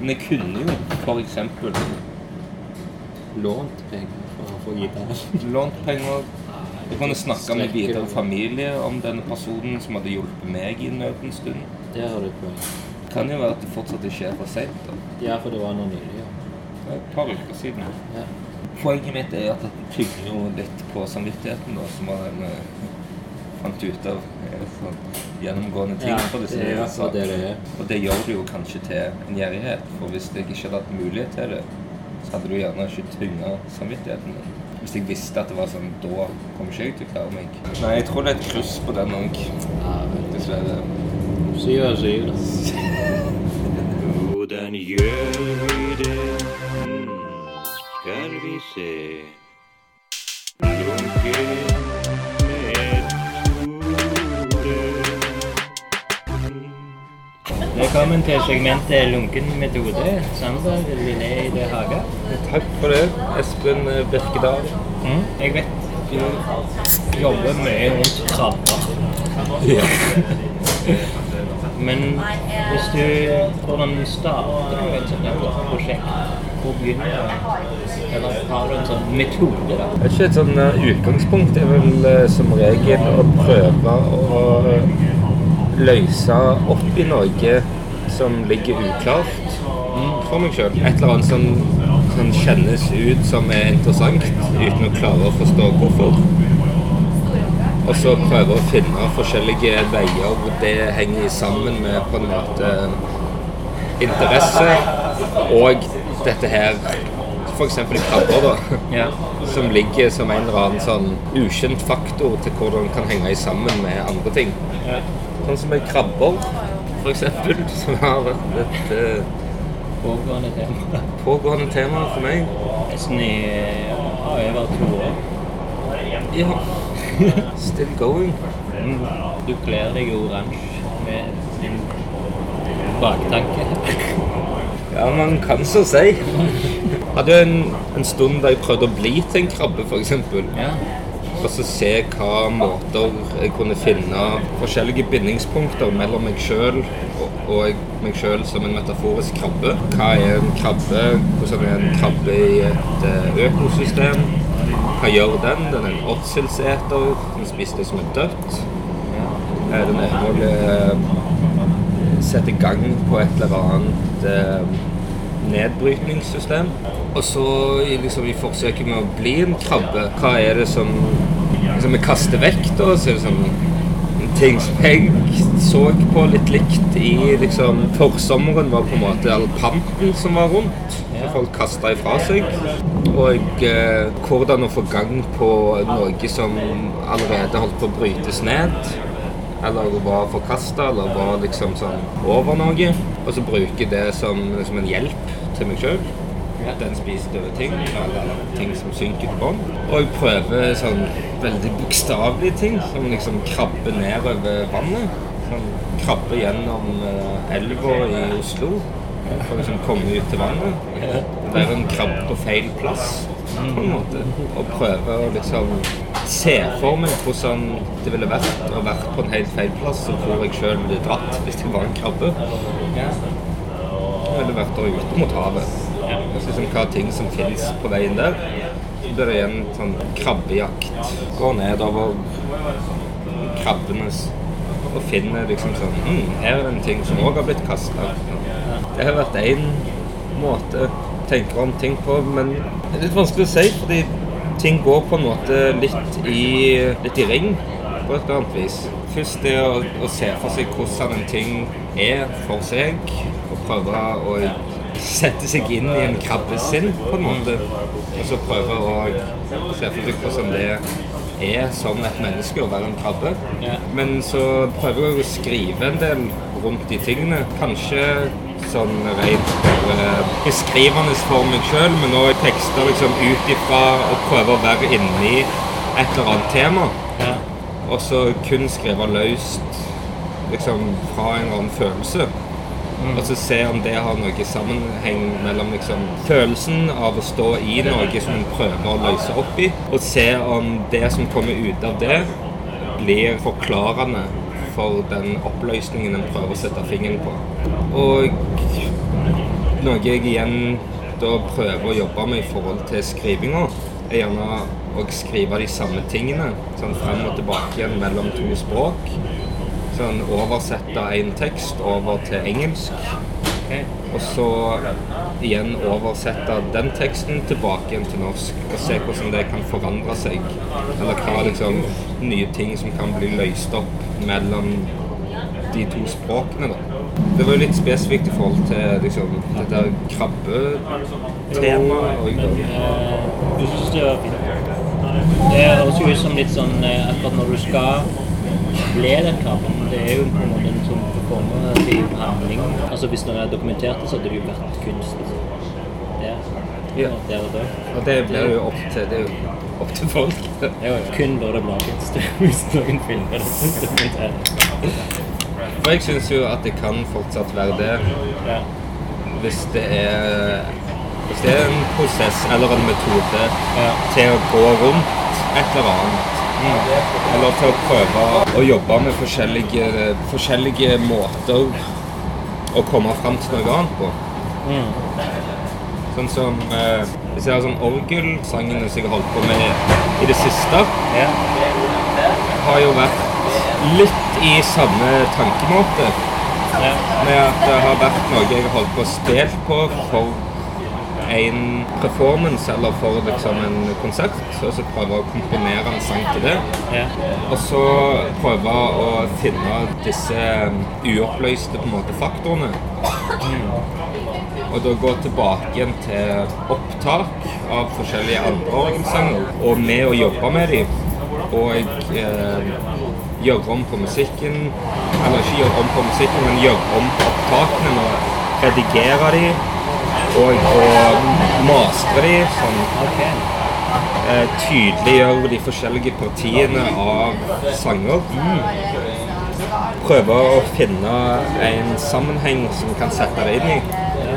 Men jeg kunne jo for eksempel Lånt penger for å få gitar. lånt penger. Jeg kunne snakke med videre familie om denne personen som hadde hjulpet meg i nødens stund. Det har du poeng. Kan jo være at det fortsatt ikke er for seint. Ja, for det var noe nylig. Ja. Det Et par uker siden. Ja. Poenget mitt er at det tygger jo litt på samvittigheten, da, som var en fant ut av eh, sånn gjennomgående ting. Ja, for disse det er akkurat det det. Og det gjør det jo kanskje til en gjerrighet. For hvis jeg ikke hadde hatt mulighet til det, så hadde du gjerne ikke tynga samvittigheten din. Hvis jeg visste at det var sånn, da kommer ikke jeg til å klare meg. Nei, jeg tror det er et kryss på den òg, dessverre. Syv av syv, da. Hvordan gjør vi det? Hmm, Skal vi se Lunken Velkommen til segmentet Lunken metode. Sander Linné i det Haga. Takk for det, Espen Birkedal. Mm, jeg vet du jobber mye rundt krabber. Ja. Men hvis du Hvordan starter du et sånt prosjekt? Hvor begynner du? Eller har du en sånn metode, da? Det er ikke et sånn eh, utgangspunkt. Det er vel som regel å prøve å løse opp i noe som ligger uklart for meg sjøl. Et eller annet som, som kjennes ut som er interessant, uten å klare å forstå hvorfor. Og så prøve å finne forskjellige veier hvor det henger sammen med på en måte interesse og dette her F.eks. krabber, da. Ja. Som ligger som en eller annen sånn ukjent faktor til hvordan det kan henge sammen med andre ting. Sånn som med krabber, f.eks., som har vært et eh, Pågående tema. pågående tema for meg. Nesten i ja, over to år. Ja. Still going. Mm. Du kler deg oransje med din baktanke. Ja, man kan så si. Hadde en, en stund da jeg prøvde å bli til en krabbe, f.eks. Ja. Og så se hva måter jeg kunne finne forskjellige bindingspunkter mellom meg sjøl og, og meg sjøl som en metaforisk krabbe. Hva er en krabbe? Hvordan er en krabbe i et eh, økosystem? Hva gjør den? Den er en åtselseter. Den spiser det som er dødt. Eh, Den er noe Setter sette gang på et eller annet eh, nedbrytningssystem. Og så liksom, i forsøket med å bli en krabbe, hva er det som liksom, vi kaster vekk? da? Så er det sånn ting som jeg så på litt likt i liksom, Forsommeren var på en måte all panten som var rundt. Som folk kasta ifra seg. Og eh, hvordan å få gang på noe som allerede holdt på å brytes ned eller var forkasta, eller var liksom sånn over noe. Og så bruke det som, som en hjelp til meg sjøl. Den spiser døde ting, eller ting som synker til bånn. Og jeg prøver sånn veldig bokstavelige ting, som liksom krabbe ned over vannet. Sånn krabbe gjennom eh, elva i Oslo for å liksom komme ut til vannet. Være en krabbe på feil plass, på en måte. Og prøve å liksom se for meg hvordan det ville vært å være på en helt feil plass, og hvor jeg sjøl ville dratt hvis jeg var en krabbe. Jeg ville vært der ute mot havet. Og liksom hva ting som fins på veien der. Så blir det igjen sånn krabbejakt. Går nedover krabbenes og finner liksom sånn mm, Her er det en ting som òg har blitt kasta. Det har vært én måte å tenke om ting på, men det er litt vanskelig å si, fordi ting går på en måte litt i, litt i ring på et eller annet vis. Først det å, å se for seg hvordan en ting er for seg, og prøve å sette seg inn i en krabbes sinn, på en måte. Og så prøve å se for seg hvordan det er som et menneske å være en krabbe. Men så prøver jeg å skrive en del rundt de tingene. Kanskje sånn rent bare beskrivende for meg sjøl, men òg tekster liksom ut ifra å prøve å være inni et eller annet tema. Ja. Og så kun skrive løst liksom fra en eller annen følelse. Og så se om det har noe sammenheng mellom liksom, følelsen av å stå i noe som en prøver å løse opp i, og se om det som kommer ut av det, blir forklarende for den oppløsningen en prøver å sette fingeren på. Og noe jeg igjen da prøver å jobbe med i forhold til skrivinga, er gjerne å skrive de samme tingene sånn frem og tilbake igjen mellom to språk. Sånn oversette en tekst over til engelsk. Og så igjen oversette den teksten tilbake igjen til norsk. Og se hvordan det kan forandre seg. Eller hva liksom nye ting som kan bli løst opp mellom de to språkene. da. Det var jo litt spesifikt i forhold til liksom, det der krabbetemaet. Du syns det var fint? Det høres jo ut som litt sånn eh, akkurat når du skal le den krabben. Det er jo på en måte en sånn performativ handling. Altså Hvis det er dokumentert det, så hadde det jo vært kunst der. Ja. Der og da. Og det blir jo opp til, det er jo opp til folk. Jo kun bør det lages hvis noen filmer det. For jeg syns jo at det kan fortsatt være det Ja. hvis det er hvis det er en prosess eller en metode Ja. til å gå rundt et eller annet. Eller til å prøve å jobbe med forskjellige, forskjellige måter å komme fram til noe annet på. Sånn som eh, Hvis jeg har sånn orgelsangene som jeg har holdt på med i det siste, har jo vært litt i samme tankemåte. Med at det har vært noe jeg har holdt på å spille på for en performance eller for liksom en konsert. Og så prøve å komponere en sang til det. Ja. Og så prøve å finne disse uoppløste på en måte faktorene. Og da gå tilbake igjen til opptak av forskjellige andre orgelsanger. Og med å jobbe med dem. Og eh, gjøre om på musikken. Eller ikke gjøre om på musikken, men gjøre om på opptakene. Og Redigere dem. Og, og mastre de Sånn okay. eh, tydeliggjøre de forskjellige partiene av sanger. Prøve å finne en sammenheng som kan sette det inn i.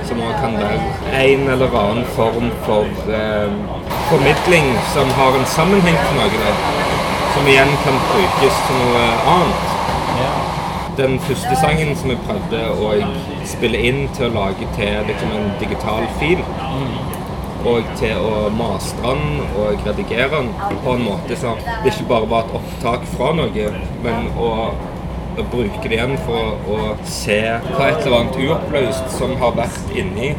Som også kan være en eller annen form for eh, formidling som har en sammenheng til noe. Som igjen kan brukes til noe annet. Den første sangen som jeg prøvde å spille inn til å lage til liksom en digital fil, og til å mastre den og redigere den på en måte så det ikke bare var et opptak fra noe, men å, bruke det igjen for å se hva et eller annet uoppløst som har vært inni,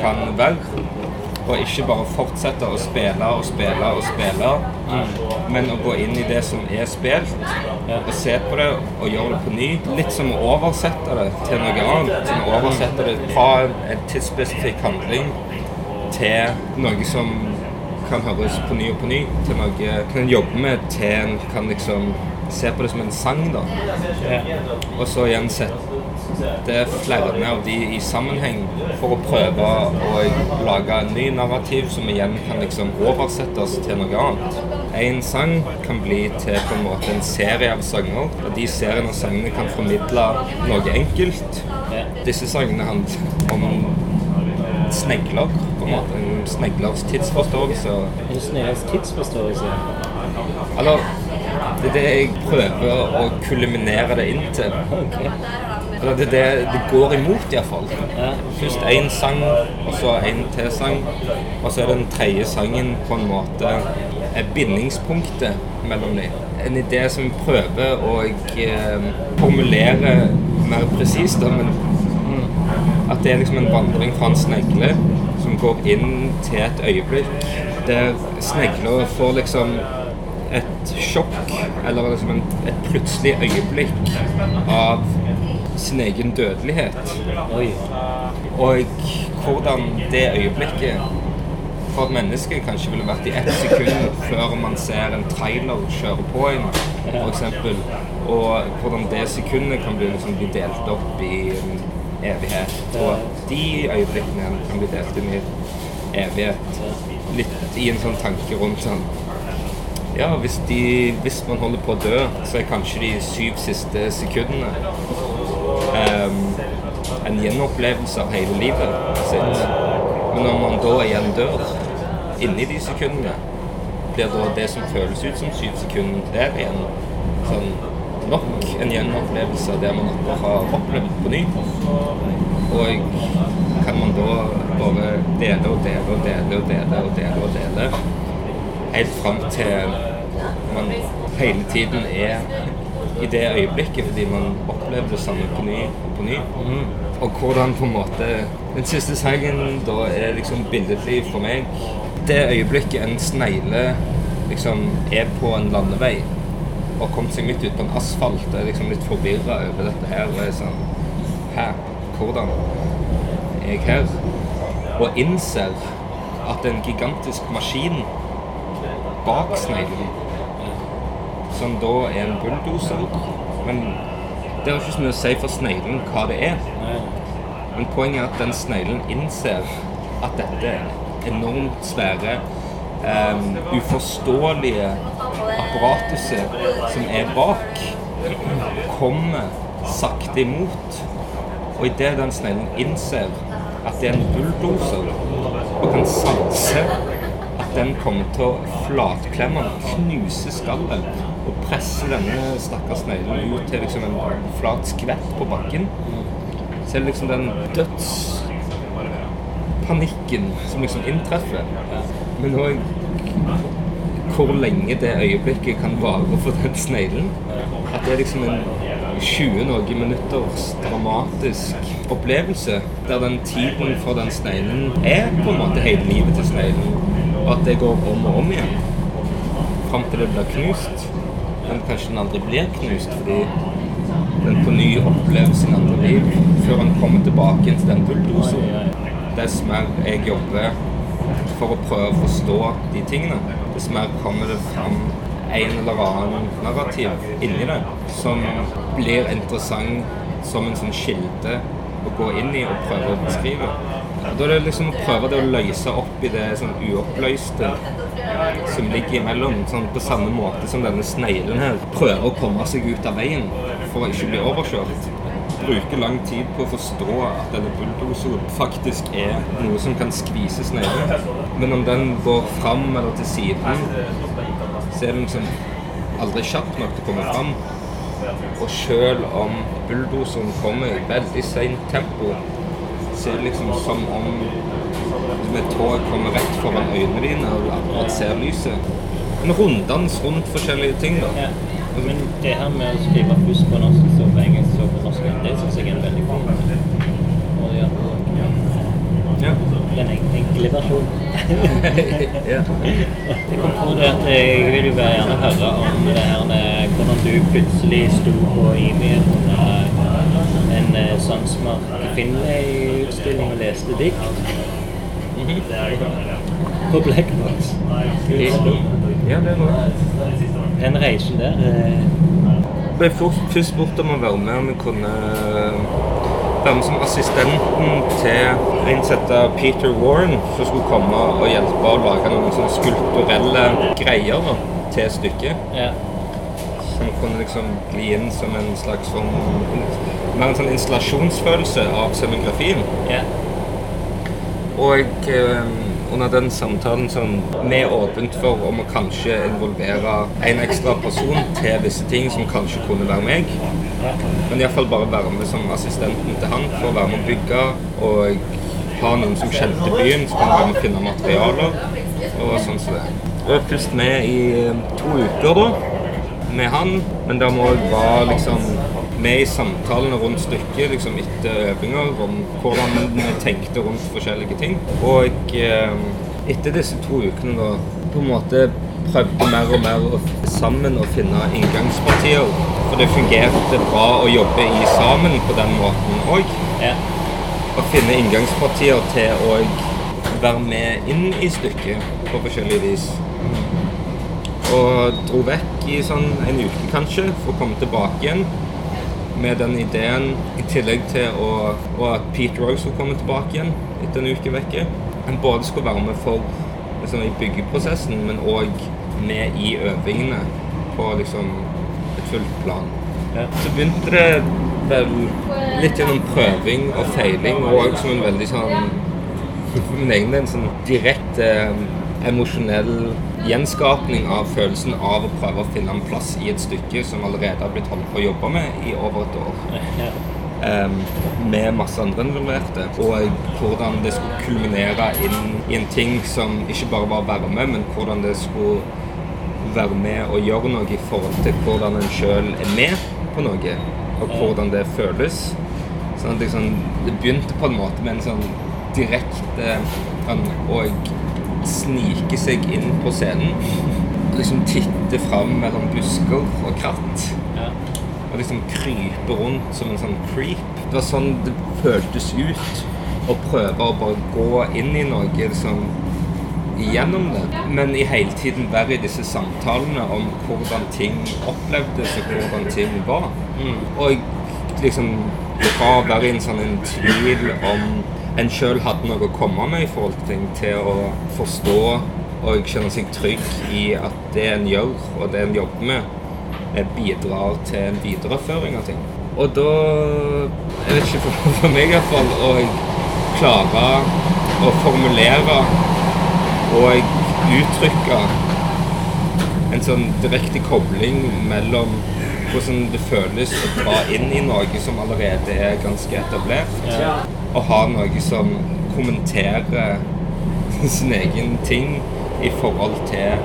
kan være. Og ikke bare fortsette å spille og spille og spille, men å gå inn i det som er spilt, og se på det og gjøre det på ny. Litt som å oversette det til noe annet. Som å oversette det fra en tidsspesifikk handling til noe som kan høres på ny og på ny. Til noe kan en jobbe med til en kan liksom se på det som en sang, da. Og så igjen sette flere av de i sammenheng for å prøve å lage en ny narrativ som igjen kan liksom oversettes til noe annet. En sang kan bli til på en måte en serie av sanger, og de seriene og sangene kan formidle noe enkelt. Disse sangene handler om snegler, på en måte. En sneglers tidsforståelse. En snedes tidsforståelse. Eller det er det jeg prøver å kulminere det inn til. Ok. Eller det, det, det går imot, iallfall. Ja. Først én sang, og så en til sang. Og så er den tredje sangen på en måte er bindingspunktet mellom dem. En idé som prøver å eh, formulere mer presist, men at det er liksom en vandring fra en snegle som går inn til et øyeblikk der snegla får liksom et sjokk, eller liksom en, et plutselig øyeblikk av sin egen dødelighet. Oi. Og hvordan det øyeblikket for et menneske kanskje ville vært i ett sekund før man ser en trailer kjøre på en, f.eks. Og hvordan det sekundet kan bli, liksom, bli delt opp i en evighet. Og de øyeblikkene kan bli delt inn i evighet. Litt i en sånn tanke rundt sånn Ja, hvis, de, hvis man holder på å dø, så er kanskje de syv siste sekundene Ehm, en gjenopplevelse av hele livet sitt. Men når man da igjen dør, inni de sekundene, blir da det som føles ut som syv sekunder, der igjen sånn nok en gjenopplevelse der man akkurat har opplevd på ny. Og kan man da bare dele og dele og dele og dele og dele og dele helt fram til man hele tiden er i det øyeblikket fordi man opplever det samme på ny og på ny. Og hvordan på en måte Den siste sangen da er liksom billedlig for meg. Det øyeblikket en snegle liksom er på en landevei og kommet seg midt ut på en asfalt er liksom litt forvirra over dette her og er sånn Hæ? Hvordan er jeg her? Og innser at en gigantisk maskin bak sneglen som da er en bulldoser. Men det har ikke så mye å si for sneglen hva det er. Men poenget er at den sneglen innser at dette enormt svære, um, uforståelige apparatuset som er bak, kommer sakte imot. Og idet den sneglen innser at det er en bulldoser, og kan sanse at den kommer til å flatklemme og knuse skallet og presse denne stakkars sneglen ut til liksom en flat skvett på bakken. Så liksom den dødspanikken som liksom inntreffer. Men òg hvor lenge det øyeblikket kan vare for den sneglen. At det er liksom en 20 noen minutters dramatisk opplevelse der den tiden for den sneglen er på en måte hele livet til sneglen. Og at det går om og om igjen. Fram til det blir knust. Men kanskje den aldri blir knust fordi den på ny opplever sin andre liv før han kommer tilbake igjen til den bulldoseren. Dess mer jeg jobber for å prøve å forstå de tingene, dess mer kommer det fram en eller annen narrativ inni det som blir interessant som en sånn kilde å gå inn i og prøve å beskrive. Da er det liksom å prøve det å løse opp i det sånn uoppløste som ligger imellom. Sånn på samme måte som denne sneglen her prøver å komme seg ut av veien for å ikke bli overkjørt. Bruker lang tid på å forstå at denne bulldoseren faktisk er noe som kan skvise sneglen. Men om den går fram eller til siden, så er den liksom aldri kjapp nok til å komme fram. Og selv om bulldoseren kommer i veldig seint tempo, så er det liksom som om liksom et tog kommer rett foran øynene dine og du akkurat ser lyset. En runddans rundt forskjellige ting, da. Ja. Men det her med å skrive først på norsk, så på engelsk, så på norsk, det syns jeg er en veldig fin måte på. Ja. Den enkle versjonen. ja. Jeg kom på det at jeg vil jo bare gjerne høre om det her med hvordan du plutselig sto på IMI-en under en eh, Sandsmark Finlay-utstilling og leste dikt. På Blackbox. i Oslo. ja, det er noe. Den reisen der eh, ble først først spurt om å være med om vi kunne være med som assistenten til innsatte Peter Warren, som skulle komme og hjelpe å lage noen sånne skulpturelle greier da, til stykket. Ja. Som kunne liksom bli inn som en slags sånn Mer en sånn installasjonsfølelse av scenografien. ja. Og eh, under den samtalen som vi er åpent for om å kanskje involvere en ekstra person til visse ting som kanskje kunne være meg. Men iallfall bare være med som assistenten til han for å være med å bygge og ha noen som kjente byen, som kan være med å finne materialer og sånn som det. Og først med i to uker da, med han, men da må jeg være liksom med i samtalene rundt stykket liksom etter øvinger om hvordan vi tenkte rundt forskjellige ting. Og eh, etter disse to ukene da på en måte prøvde mer og mer å sammen å finne inngangspartier. For det fungerte bra å jobbe i sammen på den måten òg. ja. Å finne inngangspartier til å være med inn i stykket på forskjellig vis. Og dro vekk i sånn en uke kanskje, for å komme tilbake igjen med den ideen, i tillegg til å, og at Pete også skulle komme tilbake igjen etter en uke vekke. Han både skulle være med for liksom, i byggeprosessen, men òg med i øvingene på liksom, et fullt plan. Ja. Så begynte det vel litt gjennom prøving og feiling, og òg som en veldig sånn for min egen del en sånn direkte eh, emosjonell gjenskapning av følelsen av å prøve å finne en plass i et stykke som allerede har blitt holdt på å jobbe med i over et år. Um, med masse andre involverte. Og hvordan det skulle kulminere inn i en ting som ikke bare var å være med, men hvordan det skulle være med og gjøre noe i forhold til hvordan en sjøl er med på noe, og hvordan det føles. Sånn at liksom, det begynte på en måte med en sånn direkte sånn, å snike seg inn på scenen. Og liksom titte fram mellom busker og kratt. Ja. Og liksom krype rundt som en sånn creep. Det var sånn det føltes ut å prøve å bare gå inn i noe liksom gjennom det. Men i hele tiden være i disse samtalene om hvordan ting opplevdes og hvordan ting var. Og liksom fra å være i en sånn en tvil om en sjøl hadde noe å komme med i forhold til ting, til å forstå og kjenne seg trygg i at det en gjør og det en jobber med, eh, bidrar til en videreføring av ting. Og da Jeg vet ikke, for, for meg iallfall, å klare å formulere og uttrykke en sånn direkte kobling mellom hvordan det føles å dra inn i noe som allerede er ganske etablert, og ha noe som kommenterer sin egen ting i forhold til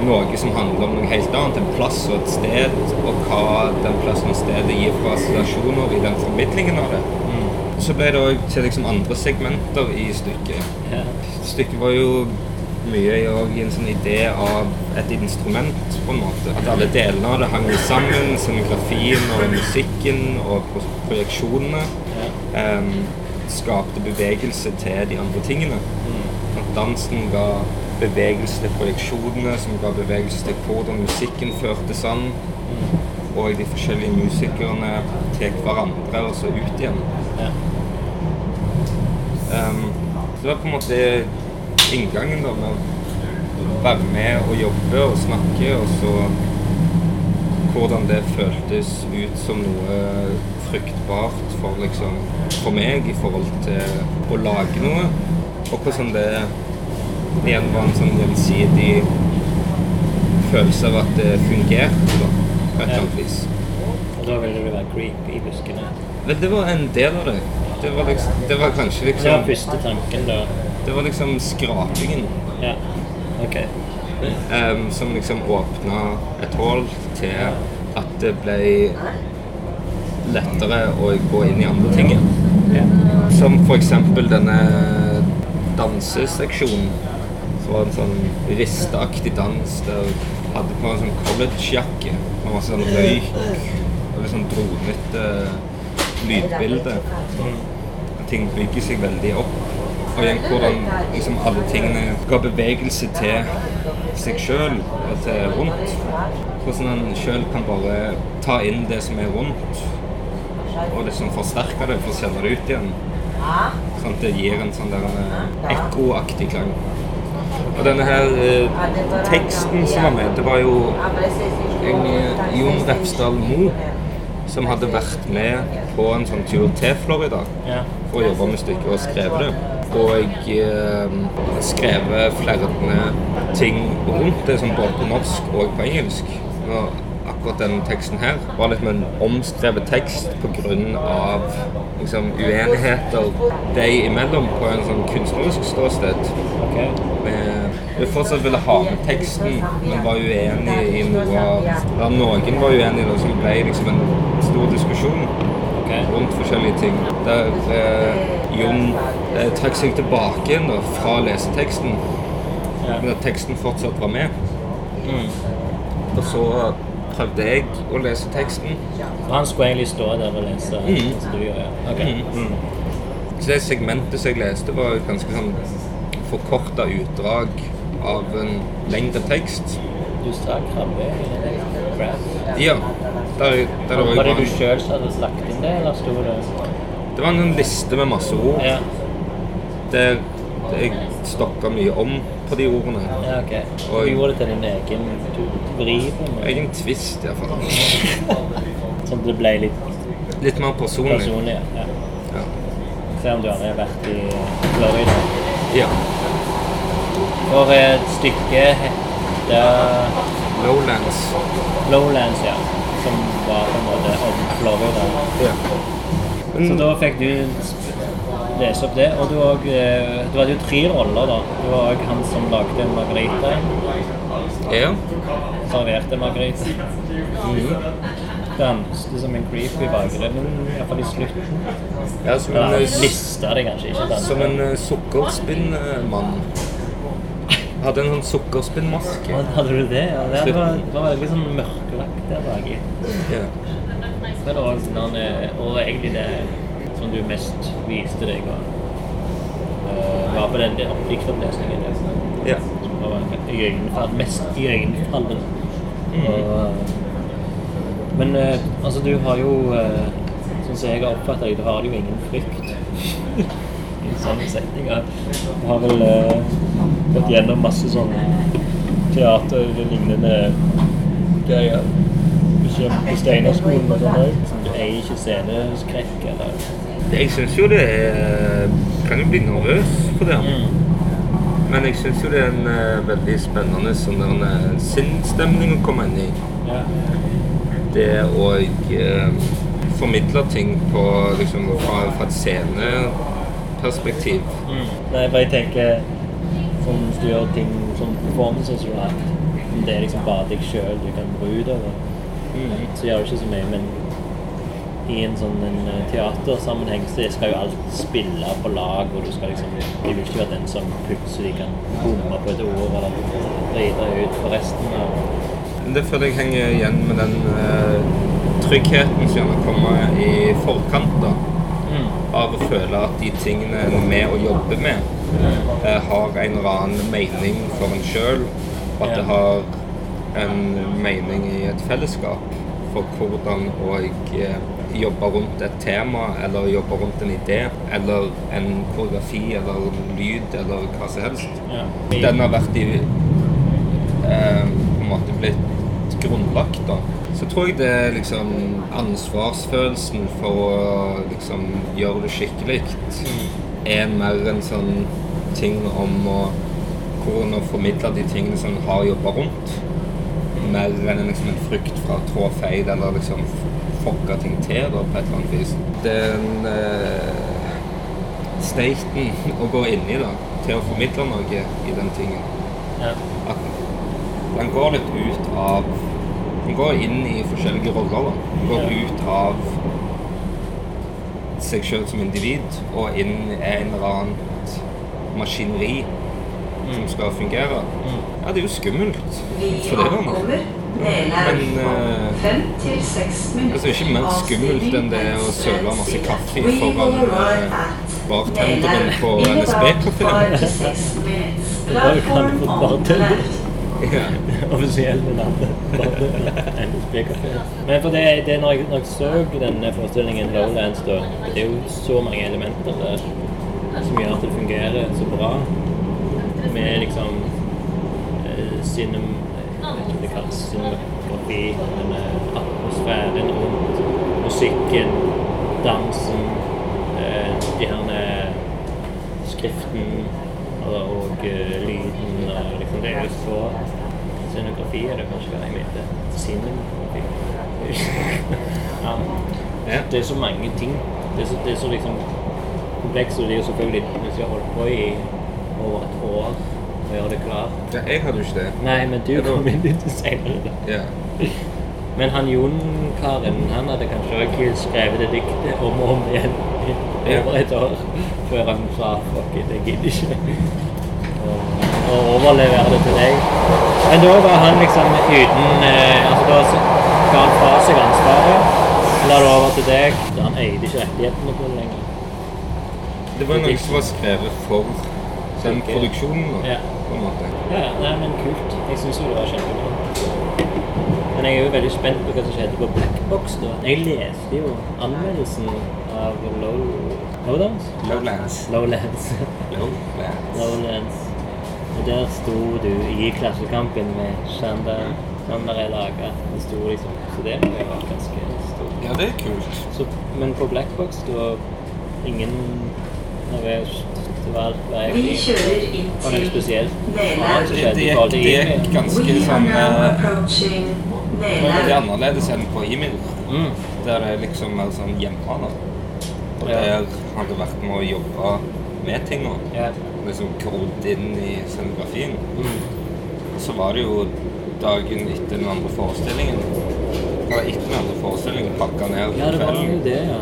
noe som handler om noe helt annet, en plass og et sted, og hva den plassen og stedet gir fra situasjoner i den formidlingen av det. Så ble det òg til liksom andre segmenter i stykket. Ja. Stykket var jo mye i, å gi en sånn idé av et instrument, på en måte. At alle delene av det hang sammen. Scenografien og musikken og pro- projeksjonene um, skapte bevegelse til de andre tingene. At dansen ga bevegelse til projeksjonene, som ga bevegelse til hvordan musikken førtes an. Og de forskjellige musikerne tar hverandre og så ut igjen. Um, så det var på en måte inngangen da med å være med og jobbe og snakke, og så hvordan det føltes ut som noe fruktbart for, liksom, for meg i forhold til å lage noe. Og hvordan det igjen var en sånn gjensidig følelse av at det fungerte, da, på et eller annet vis. Og da ville du være creep i buskene. Men det var en del av det. Det var, liksom, det var kanskje liksom det var liksom første tanken da. Det var liksom skrapingen. Ja. Ok. Um, som liksom åpna et hull til at det ble lettere å gå inn i andre ting. Ja. Som f.eks. denne danseseksjonen. Som var en sånn risteaktig dans der jeg hadde på en sånn collegejakke med masse sånn røyk og litt sånn dronete lydbilde. Og Ting bygger seg veldig opp. Og igjen hvordan liksom alle tingene ga bevegelse til seg sjøl og til rundt. Hvordan en sjøl kan bare ta inn det som er rundt, og liksom forsterke det for å sende det ut igjen. Sånn at det gir en sånn der eh, ekkoaktig klang. Og denne her eh, teksten som var med, det var jo en eh, Jon Refsdal Moe som hadde vært med på en sånn tur til Florida for å jobbe med stykket og skrevet det. Og eh, skrevet flere ting rundt det, som både på norsk og på engelsk. Og akkurat denne teksten her var litt med en omskrevet tekst pga. Liksom, uenigheter de imellom på en sånn kunstnerisk ståsted. Okay. Vi fortsatt ville ha med teksten, men var uenig i noe Da Noen var uenige, så som ble liksom en stor diskusjon okay. rundt forskjellige ting. Der eh, Jon eh, trakk seg tilbake igjen da, fra leseteksten, Ja. men at teksten fortsatt var med. Mm. Og så prøvde jeg å lese teksten. Og han skulle egentlig stå der og lese, Mm. som du ja. okay. Mm. Så det segmentet som jeg leste, var et ganske sånn forkorta utdrag av en lengre tekst. Du sa krabbe. Ja. Der, der Var var det du sjøl som hadde lagt inn det, eller sto det det var en liste med masse ord Ja. der jeg stokka mye om på de ordene. ja, ok. Og- Du gjorde det til din egen vri Egen twist, iallfall. sånn at det ble litt Litt mer personlig. personlig. Ja. Ja. Se om du har vært i Florida. ja. For et stykke heter Lowlands. Lowlands, ja. Som var på en måte om Florida. Ja. Så da fikk du lese opp det. Og du, og, eh, du hadde jo tre roller, da. Du var òg han som lagde margarita. ja. Serverte margarita. Danste som en creepy i bakgrunnen, iallfall i slutten. ja som Ja, en, eh, lista det kanskje, ikke som en eh, sukkerspinnmann. Hadde en sånn sukkerspinnmaske. Hadde- du det? Ja, det var, det var veldig sånn mørklagt der baki. Ja. Det var sånn, eh, og egentlig det som du mest viste deg, var, eh, var på den diktopplesningen. ja. Som var iøynefall, mest iøynefallende. Mm. Men eh, altså, du har jo eh, Sånn som jeg har oppfatta deg, du har jo ingen frykt i sånne setninger. Du har vel eh, gått gjennom masse sånn teater lignende greier. Ikke på Steinerskolen og sånn òg. Du eier ikke sceneskrekk eller Jeg syns jo det er Kan jo bli nervøs for det. Men jeg syns jo det er en uh, veldig spennende sånn der, eh, sinnsstemning å komme inn i. Ja. Det å uh, formidle ting på liksom fra, fra et sceneperspektiv. Mm. Nei, for jeg tenker sånn hvis du gjør ting som performances du har, om det er liksom bare deg sjøl du kan gå utover, så gjør det ikke så mye. Men i en sånn en eh, teatersammenheng så skal jo alt spille på lag, og du skal liksom Du vil ikke være den som plutselig kan bomme på et ord eller drite ut for resten av Det føler jeg henger igjen med den eh, tryggheten som gjerne kommer i forkant. da. Av å føle at de tingene en er med og jobber med, eh, har en eller annen mening for en sjøl. Og at det har en mening i et fellesskap for hvordan å eh, jobbe rundt et tema, eller jobbe rundt en idé, eller en koreografi, eller en lyd, eller hva som helst. ja. Den har vært i eh, på en måte blitt grunnlagt, da. Så tror jeg det er liksom ansvarsfølelsen for å liksom gjøre det skikkelig er mer en sånn ting om å hvordan å formidle de tingene som en har jobba rundt. Mer enn liksom en frykt for å trå feil eller liksom fucke ting til da, på et eller annet vis. Den eh, staten å gå inn i da, til å formidle noe i den tingen Ja. at den går litt ut av Den går inn i forskjellige roller. da. Den går Ja. ut av seg sjøl som individ og inn i en eller annen maskineri som skal fungere. Ja, det er jo skummelt. For det er det. Men eh, minutter. Altså, det er ikke mer skummelt enn det å søle masse kaffe foran, eh, bartenderen på NSB-kafeen. Det var jo kalt for bartender. ja. offisielle navnet. NSB-kafé. Men for det, det er når jeg, når jeg så denne forestillingen Lowlands, da, det er jo så mange elementer der som gjør at det fungerer så bra. Med liksom eh, cinem, vet det kalles cinematografi, men eh, atmosfæren rundt musikken, dansen, eh, de her eh, skriften og, eh, lyden og liksom Det er jo så Scenografi er det kanskje hva jeg mente. Cinematografi. ja. Det er så mange ting. Det er så, det er så liksom komplekst, og det er jo selvfølgelig Hvis vi har holdt på i over et år og gjøre det klart ja. Jeg hadde jo ikke det. Nei, men du kom inn litt seinere. Ja. Men han Jon-karen han hadde kanskje òg skrevet det diktet om og om igjen i over et år før han sa fuck it, jeg gidder ikke. Og overlevere det til deg. Men da var han liksom uten eh, Altså da ga han fra seg ansvaret, la det over til deg. da han eide ikke rettighetene på det lenger. Det var noe som var skrevet for den produksjonen, Ja. På en måte. Ja, nei, men kult. Jeg syns jo det var kjempebra. Men jeg er jo veldig spent på hva som skjedde på Black Box. da. Jeg leste jo anmeldelsen av Low... Lowlands? Lowlands. Lowlands. Lowlands. Lowlands. Og der sto du i Klassekampen med Shanda. Sander er laga. Det sto liksom Så det må jo ganske stort. Ja, det er kult. Så, men på Blackbox, da var ingen nervøst. Var var Vi egentlig kjører inn Var det til spesielt? Nele. som Det, skjedde i forhold til det e-mail? ganske sånn eh, Det er annerledes enn på e-mail. Mm. Der det er liksom er sånn hjemmebane. Og der har det vært med å jobbe med tinga. Ja. Liksom kodet inn i scenografien. Mm. Så var det jo dagen etter den andre forestillingen Eller etter den andre forestillingen pakka ned ja, det var jo kvelden det, ja.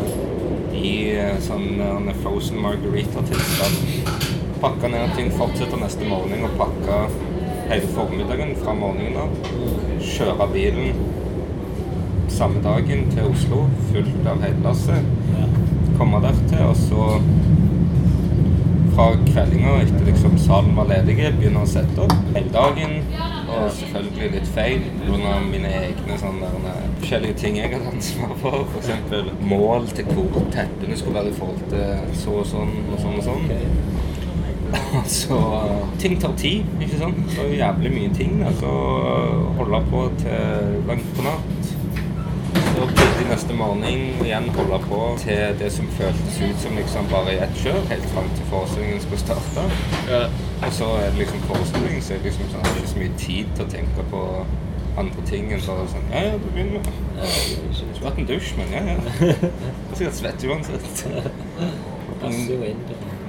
I eh, sånn eh, frozen margarita-tilstand. Pakka ned ting, fortsetter neste morgen og pakka hele formiddagen fra morgenen av. Kjøre bilen samme dagen til Oslo, fullt av hellasset. ja. Komme dertil, og så fra kveldinga etter liksom salen var ledig, begynne å sette opp hele dagen. Og selvfølgelig litt feil pga. mine egne sånne forskjellige ting jeg hadde ansvar for. F.eks. mål til hvor teppene skulle være i forhold til så og sånn og sånn og sånn. Så ting tar tid, ikke sant? Så jævlig mye ting. Altså holde på til langt på natt. Så plutselig neste morgen igjen holde på til det som føltes ut som liksom bare i ett kjør, helt fram til forestillingen skulle starte. ja. Og så er det liksom forestilling, så det liksom sånn, jeg har ikke så mye tid til å tenke på andre ting enn bare sånn Ja, ja, du begynner jeg Skulle hatt en dusj, men ja, ja. Jeg er sikkert svett uansett.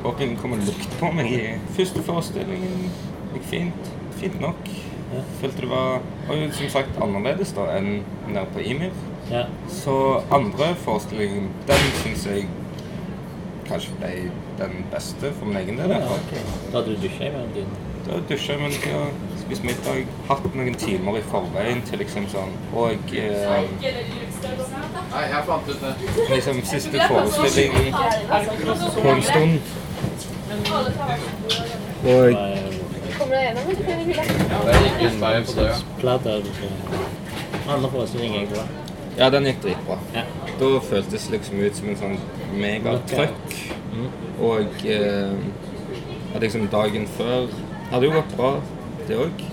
Håper ingen kommer og lukter på meg i første forestillingen. Gikk fint. Fint nok. Ja. Følte det var, Og jo som sagt annerledes da enn nede på Imir. Ja. Så andre forestillingen, den syns jeg kanskje ble den beste for min egen del. Ja, okay. Da hadde du dusja i mellomtiden? Da dusja jeg mens jeg spiste middag. Hatt noen timer i forveien til liksom sånn Og eh, Nei, jeg fant ut det. liksom siste forestilling på en stund. Og Det gikk litt feil Ja, det. Platt er det ja. Andre forestilling gikk bra. Ja, den gikk dritbra. Ja. Da føltes det liksom ut som en sånn megatrøkk. Mm. Og eh, at liksom dagen før hadde jo gått bra, det òg.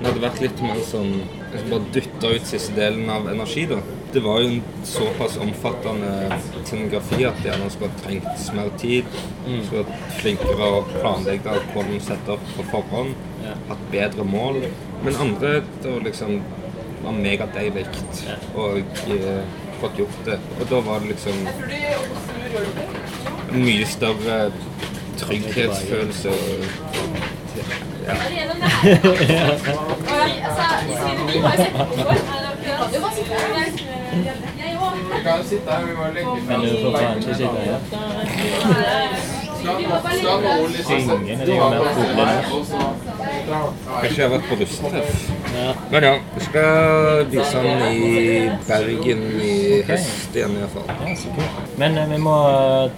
Men det hadde vært litt mer sånn Jeg bare dytta ut siste delen av energi, da. Det var jo en såpass omfattende scenografi at de gjerne skulle ha trengt mer tid. Mm. Skulle vært flinkere å planlegge hvordan de setter opp på forhånd. Ja. Hatt bedre mål. Men andre var liksom var megadeilig deilig og eh, fått gjort det. Og da var det liksom mye større trygghetsfølelse. og- Ja. Vi kan jo sitte her, vi må legge her. Skal noen liksom Kanskje jeg har vært på russetreff. Ja. Men ja, vi skal vise den i Bergen i høst igjen i hvert fall. Ja, så kult. Men eh, vi må eh,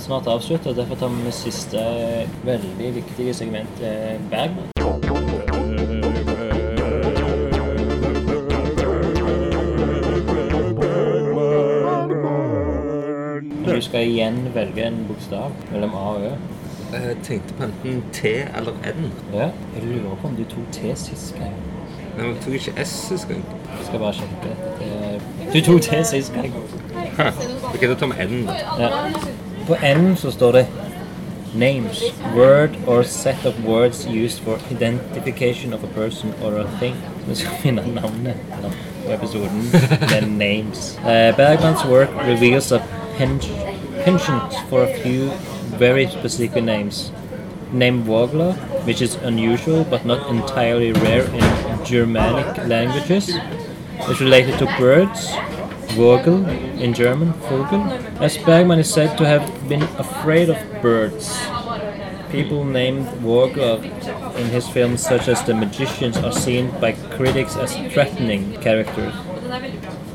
snart avslutte, og derfor tar vi siste eh, veldig viktige segment, eh, Bergman. Du skal igjen velge en bokstav mellom A og Ø. Jeg tenkte på enten T eller N. Ja. Jeg lurer på om du tok T sist gang. Men jeg tok ikke S sist gang. Jeg skal bare sjekke dette. Du tok T sist gang. Hæ. Ok, da tar vi N. Ja. På N så står det Names. Word or set of words used for identification of a person or a thing. Så vi skal finne navnet på episoden med names. Uh, Bergmans work reveals a pen- penchant for a few very specific names. Name Vogler, which is unusual but not entirely rare in Germanic languages, is related to birds, Vogel in German, Vogel. As Bergman is said to have been afraid of birds. People named Vogler in his films, such as The Magicians, are seen by critics as threatening characters.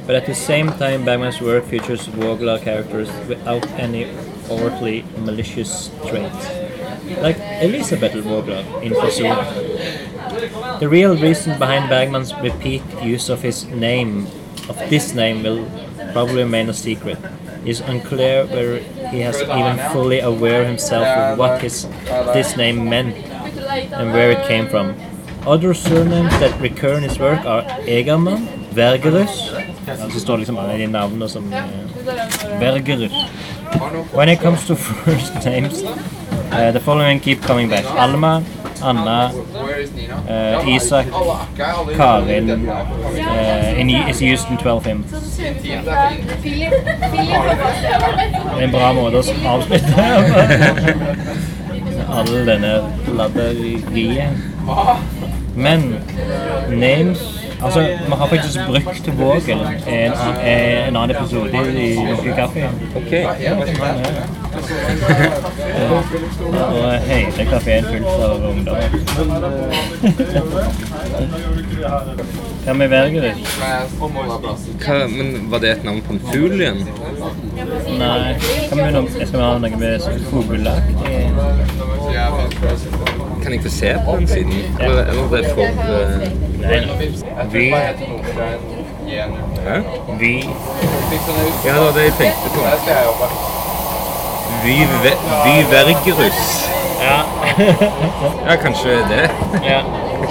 But at the same time, Bergman's work features Vogler characters without any overtly malicious traits. Like Elisabeth Vogler in Fasoon. The real reason behind Bergman's repeat use of his name, of this name, will probably remain a secret. It's unclear whether he has even fully aware himself of what his this name meant. and where it came from. Other surnames that recur in his work are Egerman, Vergerus. Eh, Vergerus. When it comes to first names, uh, the following keep coming back. Alma, Anna, uh, Isak, Karin uh, in, is used in 12 hymns. Det er en bra måte å avslutte all denne ladderiet. Men names Altså, vi har faktisk brukt Vågen en, en annen episode i Lukke kaffe. Ok. Og hele kafeen fullt av ungdommer. Hva med? Hva, men var det et navn på en fugl igjen? Nei, Hva med noe, skal vi ha noe med fuglaktig? Kan jeg få se på den siden? Eller, eller det er for uh... Vi, Hæ? vi, Ja, det var det jeg tenkte på. Vi... Vi vy Vergerus. ja, Ja, kanskje det. ja,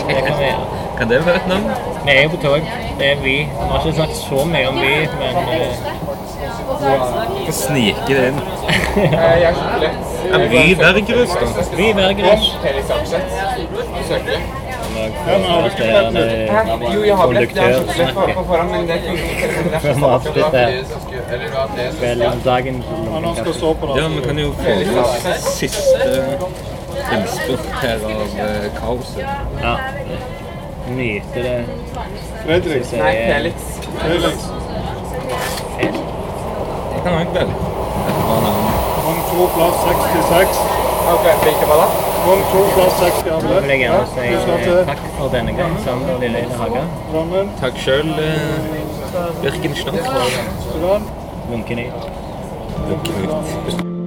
det kan vi gjøre. Kan det være et navn? Vi er jo på tog, det er vi. Vi har ikke sagt så mye om vi, men eh, Få snike det inn. Vi er Vy Vergerus, da. vi. Søker. Jo, jeg har skikkelig lett på, forhånd, men det er vi det. Ja, vi kan jo få med siste innspurt her av eh, kaoset. Ja. Nyte det. Fredrik. synes jeg Nei, er- Felix. Felix. Det kan også vel. Et bra navn. Vogn 2, plass 66. Ok, hvilken var det? Vogn 2, plass 6 Alle. Jeg vil gjerne si takk for denne gang, sammen, Lille Haga. Drammen. Takk sjøl, Birken. Student. Lunken i. Lunken ut.